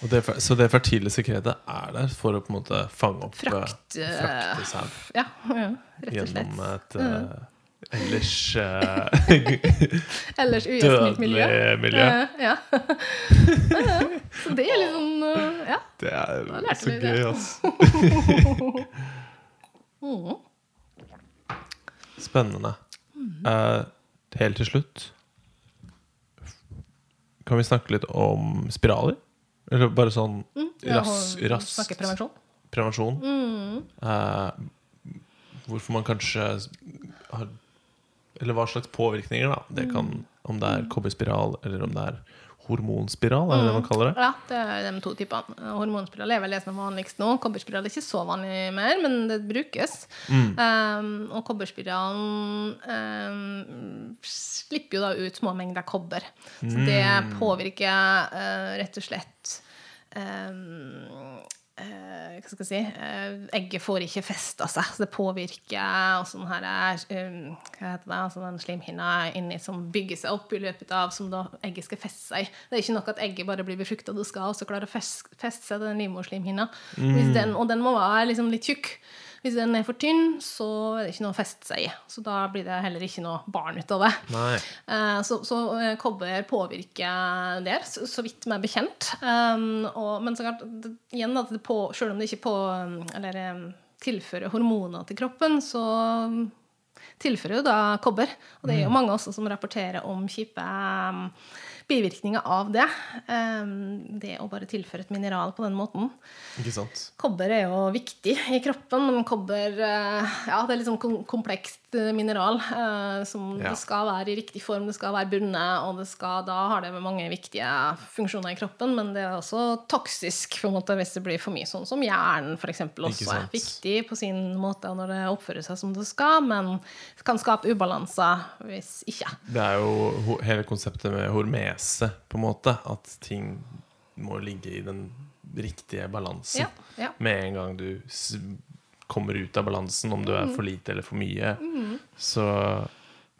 Og det, så det fertile sekretet er der for å på en måte fange opp eh, Frakt, uh, frakte sæd ja, ja rett og slett. gjennom et uh, ellers uh, Ellers ugjestmildt dødelig miljø. miljø. Ja, Så det er litt sånn Ja. Det er så gøy, altså. Mm. Spennende. Mm. Uh, helt til slutt Kan vi snakke litt om spiraler? Eller bare sånn Ja, ras, og Snakke prevensjon. prevensjon? Mm. Eh, hvorfor man kanskje har Eller hva slags påvirkninger, da. Det Mm. kan, om det er kobberspiral, eller om det er hormonspiral, er det det man kaller det? Ja, det er de to typene. Hormonspiral er vel det som er vanligst nå. Kobberspiral er ikke så vanlig mer, men det brukes. Mm. Um, og kobberspiralen um, slipper jo da ut små mengder kobber. Så det Mm. påvirker uh, rett og slett um, eh, hva skal jeg si eh, Egget får ikke festa seg, så det påvirker og sånn her er, um, Hva heter det? Altså den slimhinna inni som bygger seg opp i løpet av som da egget skal feste seg i. Det er ikke nok at egget bare blir befrukta, det skal også klare å fes- feste seg til den livmorslimhinna. Mm. den- Og den må være liksom litt tjukk. Hvis den er for tynn, så er det ikke noe å feste seg i. Så da blir det heller ikke noe barn ut av det. Eh, Så, så eh, kobber påvirker der, så, så vidt meg bekjent. Um, og, men så klart, det, igjen, at det på, selv om det ikke på, um, eller, um, tilfører hormoner til kroppen, så tilfører jo da kobber. Og det er jo mange også som rapporterer om kjipe um, bivirkninger av det. Um, det å bare tilføre et mineral på den måten. Ikke sant? Kobber er jo viktig i kroppen, men kobber eh, ja, det er litt sånn komplekst eh, mineral. eh, som Ja. Det skal være i riktig form, det skal være bundet, og det skal, da har det mange viktige funksjoner i kroppen. Men det er også toksisk på en måte, hvis det blir for mye, sånn som hjernen eksempel, også er viktig på sin måte når det oppfører seg som det skal, men kan skape ubalanser hvis ikke. Det er jo hele konseptet med hormese, på en måte. At ting må ligge i den riktige balansen. Ja, ja. Med en gang du kommer ut av balansen, om du er for lite eller for mye, så,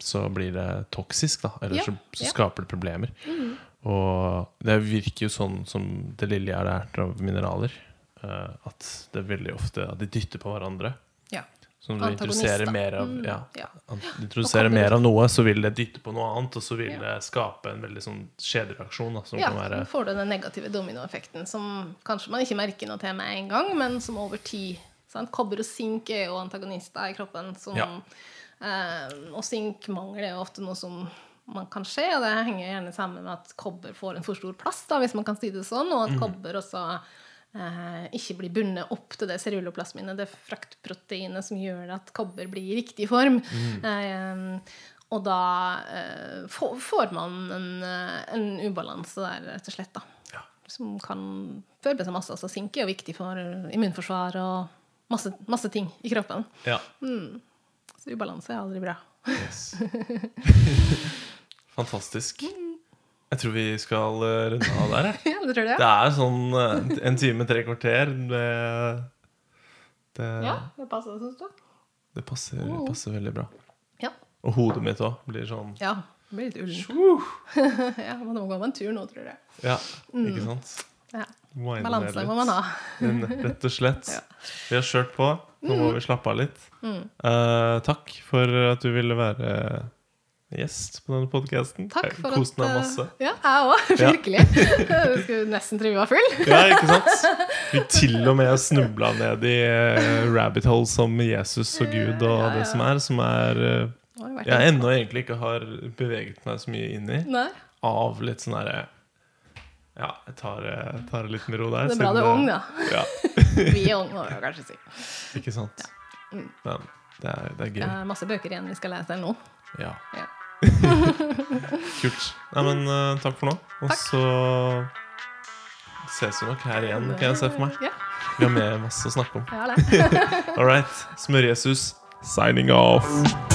så blir det toksisk, da. Eller Ja, så, så ja. skaper det problemer. Og det virker jo sånn som det lille jeg har lært av mineraler, uh, at det er veldig ofte at de dytter på hverandre. ja. Så når du introduserer mer av, Mm, ja, ja. introduserer mer av noe, så vil det dytte på noe annet, og så vil det skape en veldig sånn kjedereaksjon. Da, som Ja, kan være så får du den negative dominoeffekten som kanskje man ikke merker noe til med en gang, men som over tid sant? Kobber og sink er jo antagonister i kroppen. Som, Ja. eh, og sinkmangel er jo ofte noe som man kan skje, og det henger gjerne sammen med at kobber får en for stor plass, da, hvis man kan si det sånn, og at kobber også eh, ikke blir bundet opp til det ceruloplasminet, det fraktproteinet som gjør at kobber blir i riktig form. Eh, og da eh, får, man en, eh, en ubalanse der, rett og slett. da. Ja. Som kan med seg masse. Altså, sink er jo viktig for immunforsvar og masse, masse ting i kroppen. Ja. Så ubalanse er aldri bra. Yes. Fantastisk. Jeg tror vi skal eh, runde av der. ja, det tror jeg. Det er sånn eh, en time, tre kvarter. Det, det, Ja, det passer, syns du? det passer, passer veldig bra. Ja. Og hodet mitt òg blir sånn ja. Det blir litt ullen. uh, ja, man må gå med en tur nå, tror jeg. Ja, ikke sant? Ja. Balanse må man ha. Men rett og slett. Ja. Mm. Vi har kjørt på. Nå må vi slappe av litt. Eh, takk for at du ville være gjest på denne podkasten. Takk for at meg eh, masse. Ja, jeg òg. Ja. Virkelig. Du skulle nesten tro vi var full. Ja, ikke sant? Vi til og med snubla ned i eh, rabbit hole som Jesus og Gud og Ja, ja. det som er, som er jeg en- ennå egentlig ikke har beveget meg så mye inn i. Nei, Av litt sånn herre Ja, jeg tar, eh, tar det litt med ro der. det er bra du er ung, da. Ja, Vi er unge, må jeg kanskje si. ikke sant? Mm. Men det er, det er gøy. Det er masse bøker igjen vi skal lese nå. Ja. Ja. Kult. Nei, men uh, takk for nå. Og så ses vi nok her igjen, kan jeg se for meg. Ja, Vi har med masse å snakke om. har. All right. Smør-Jesus signing off.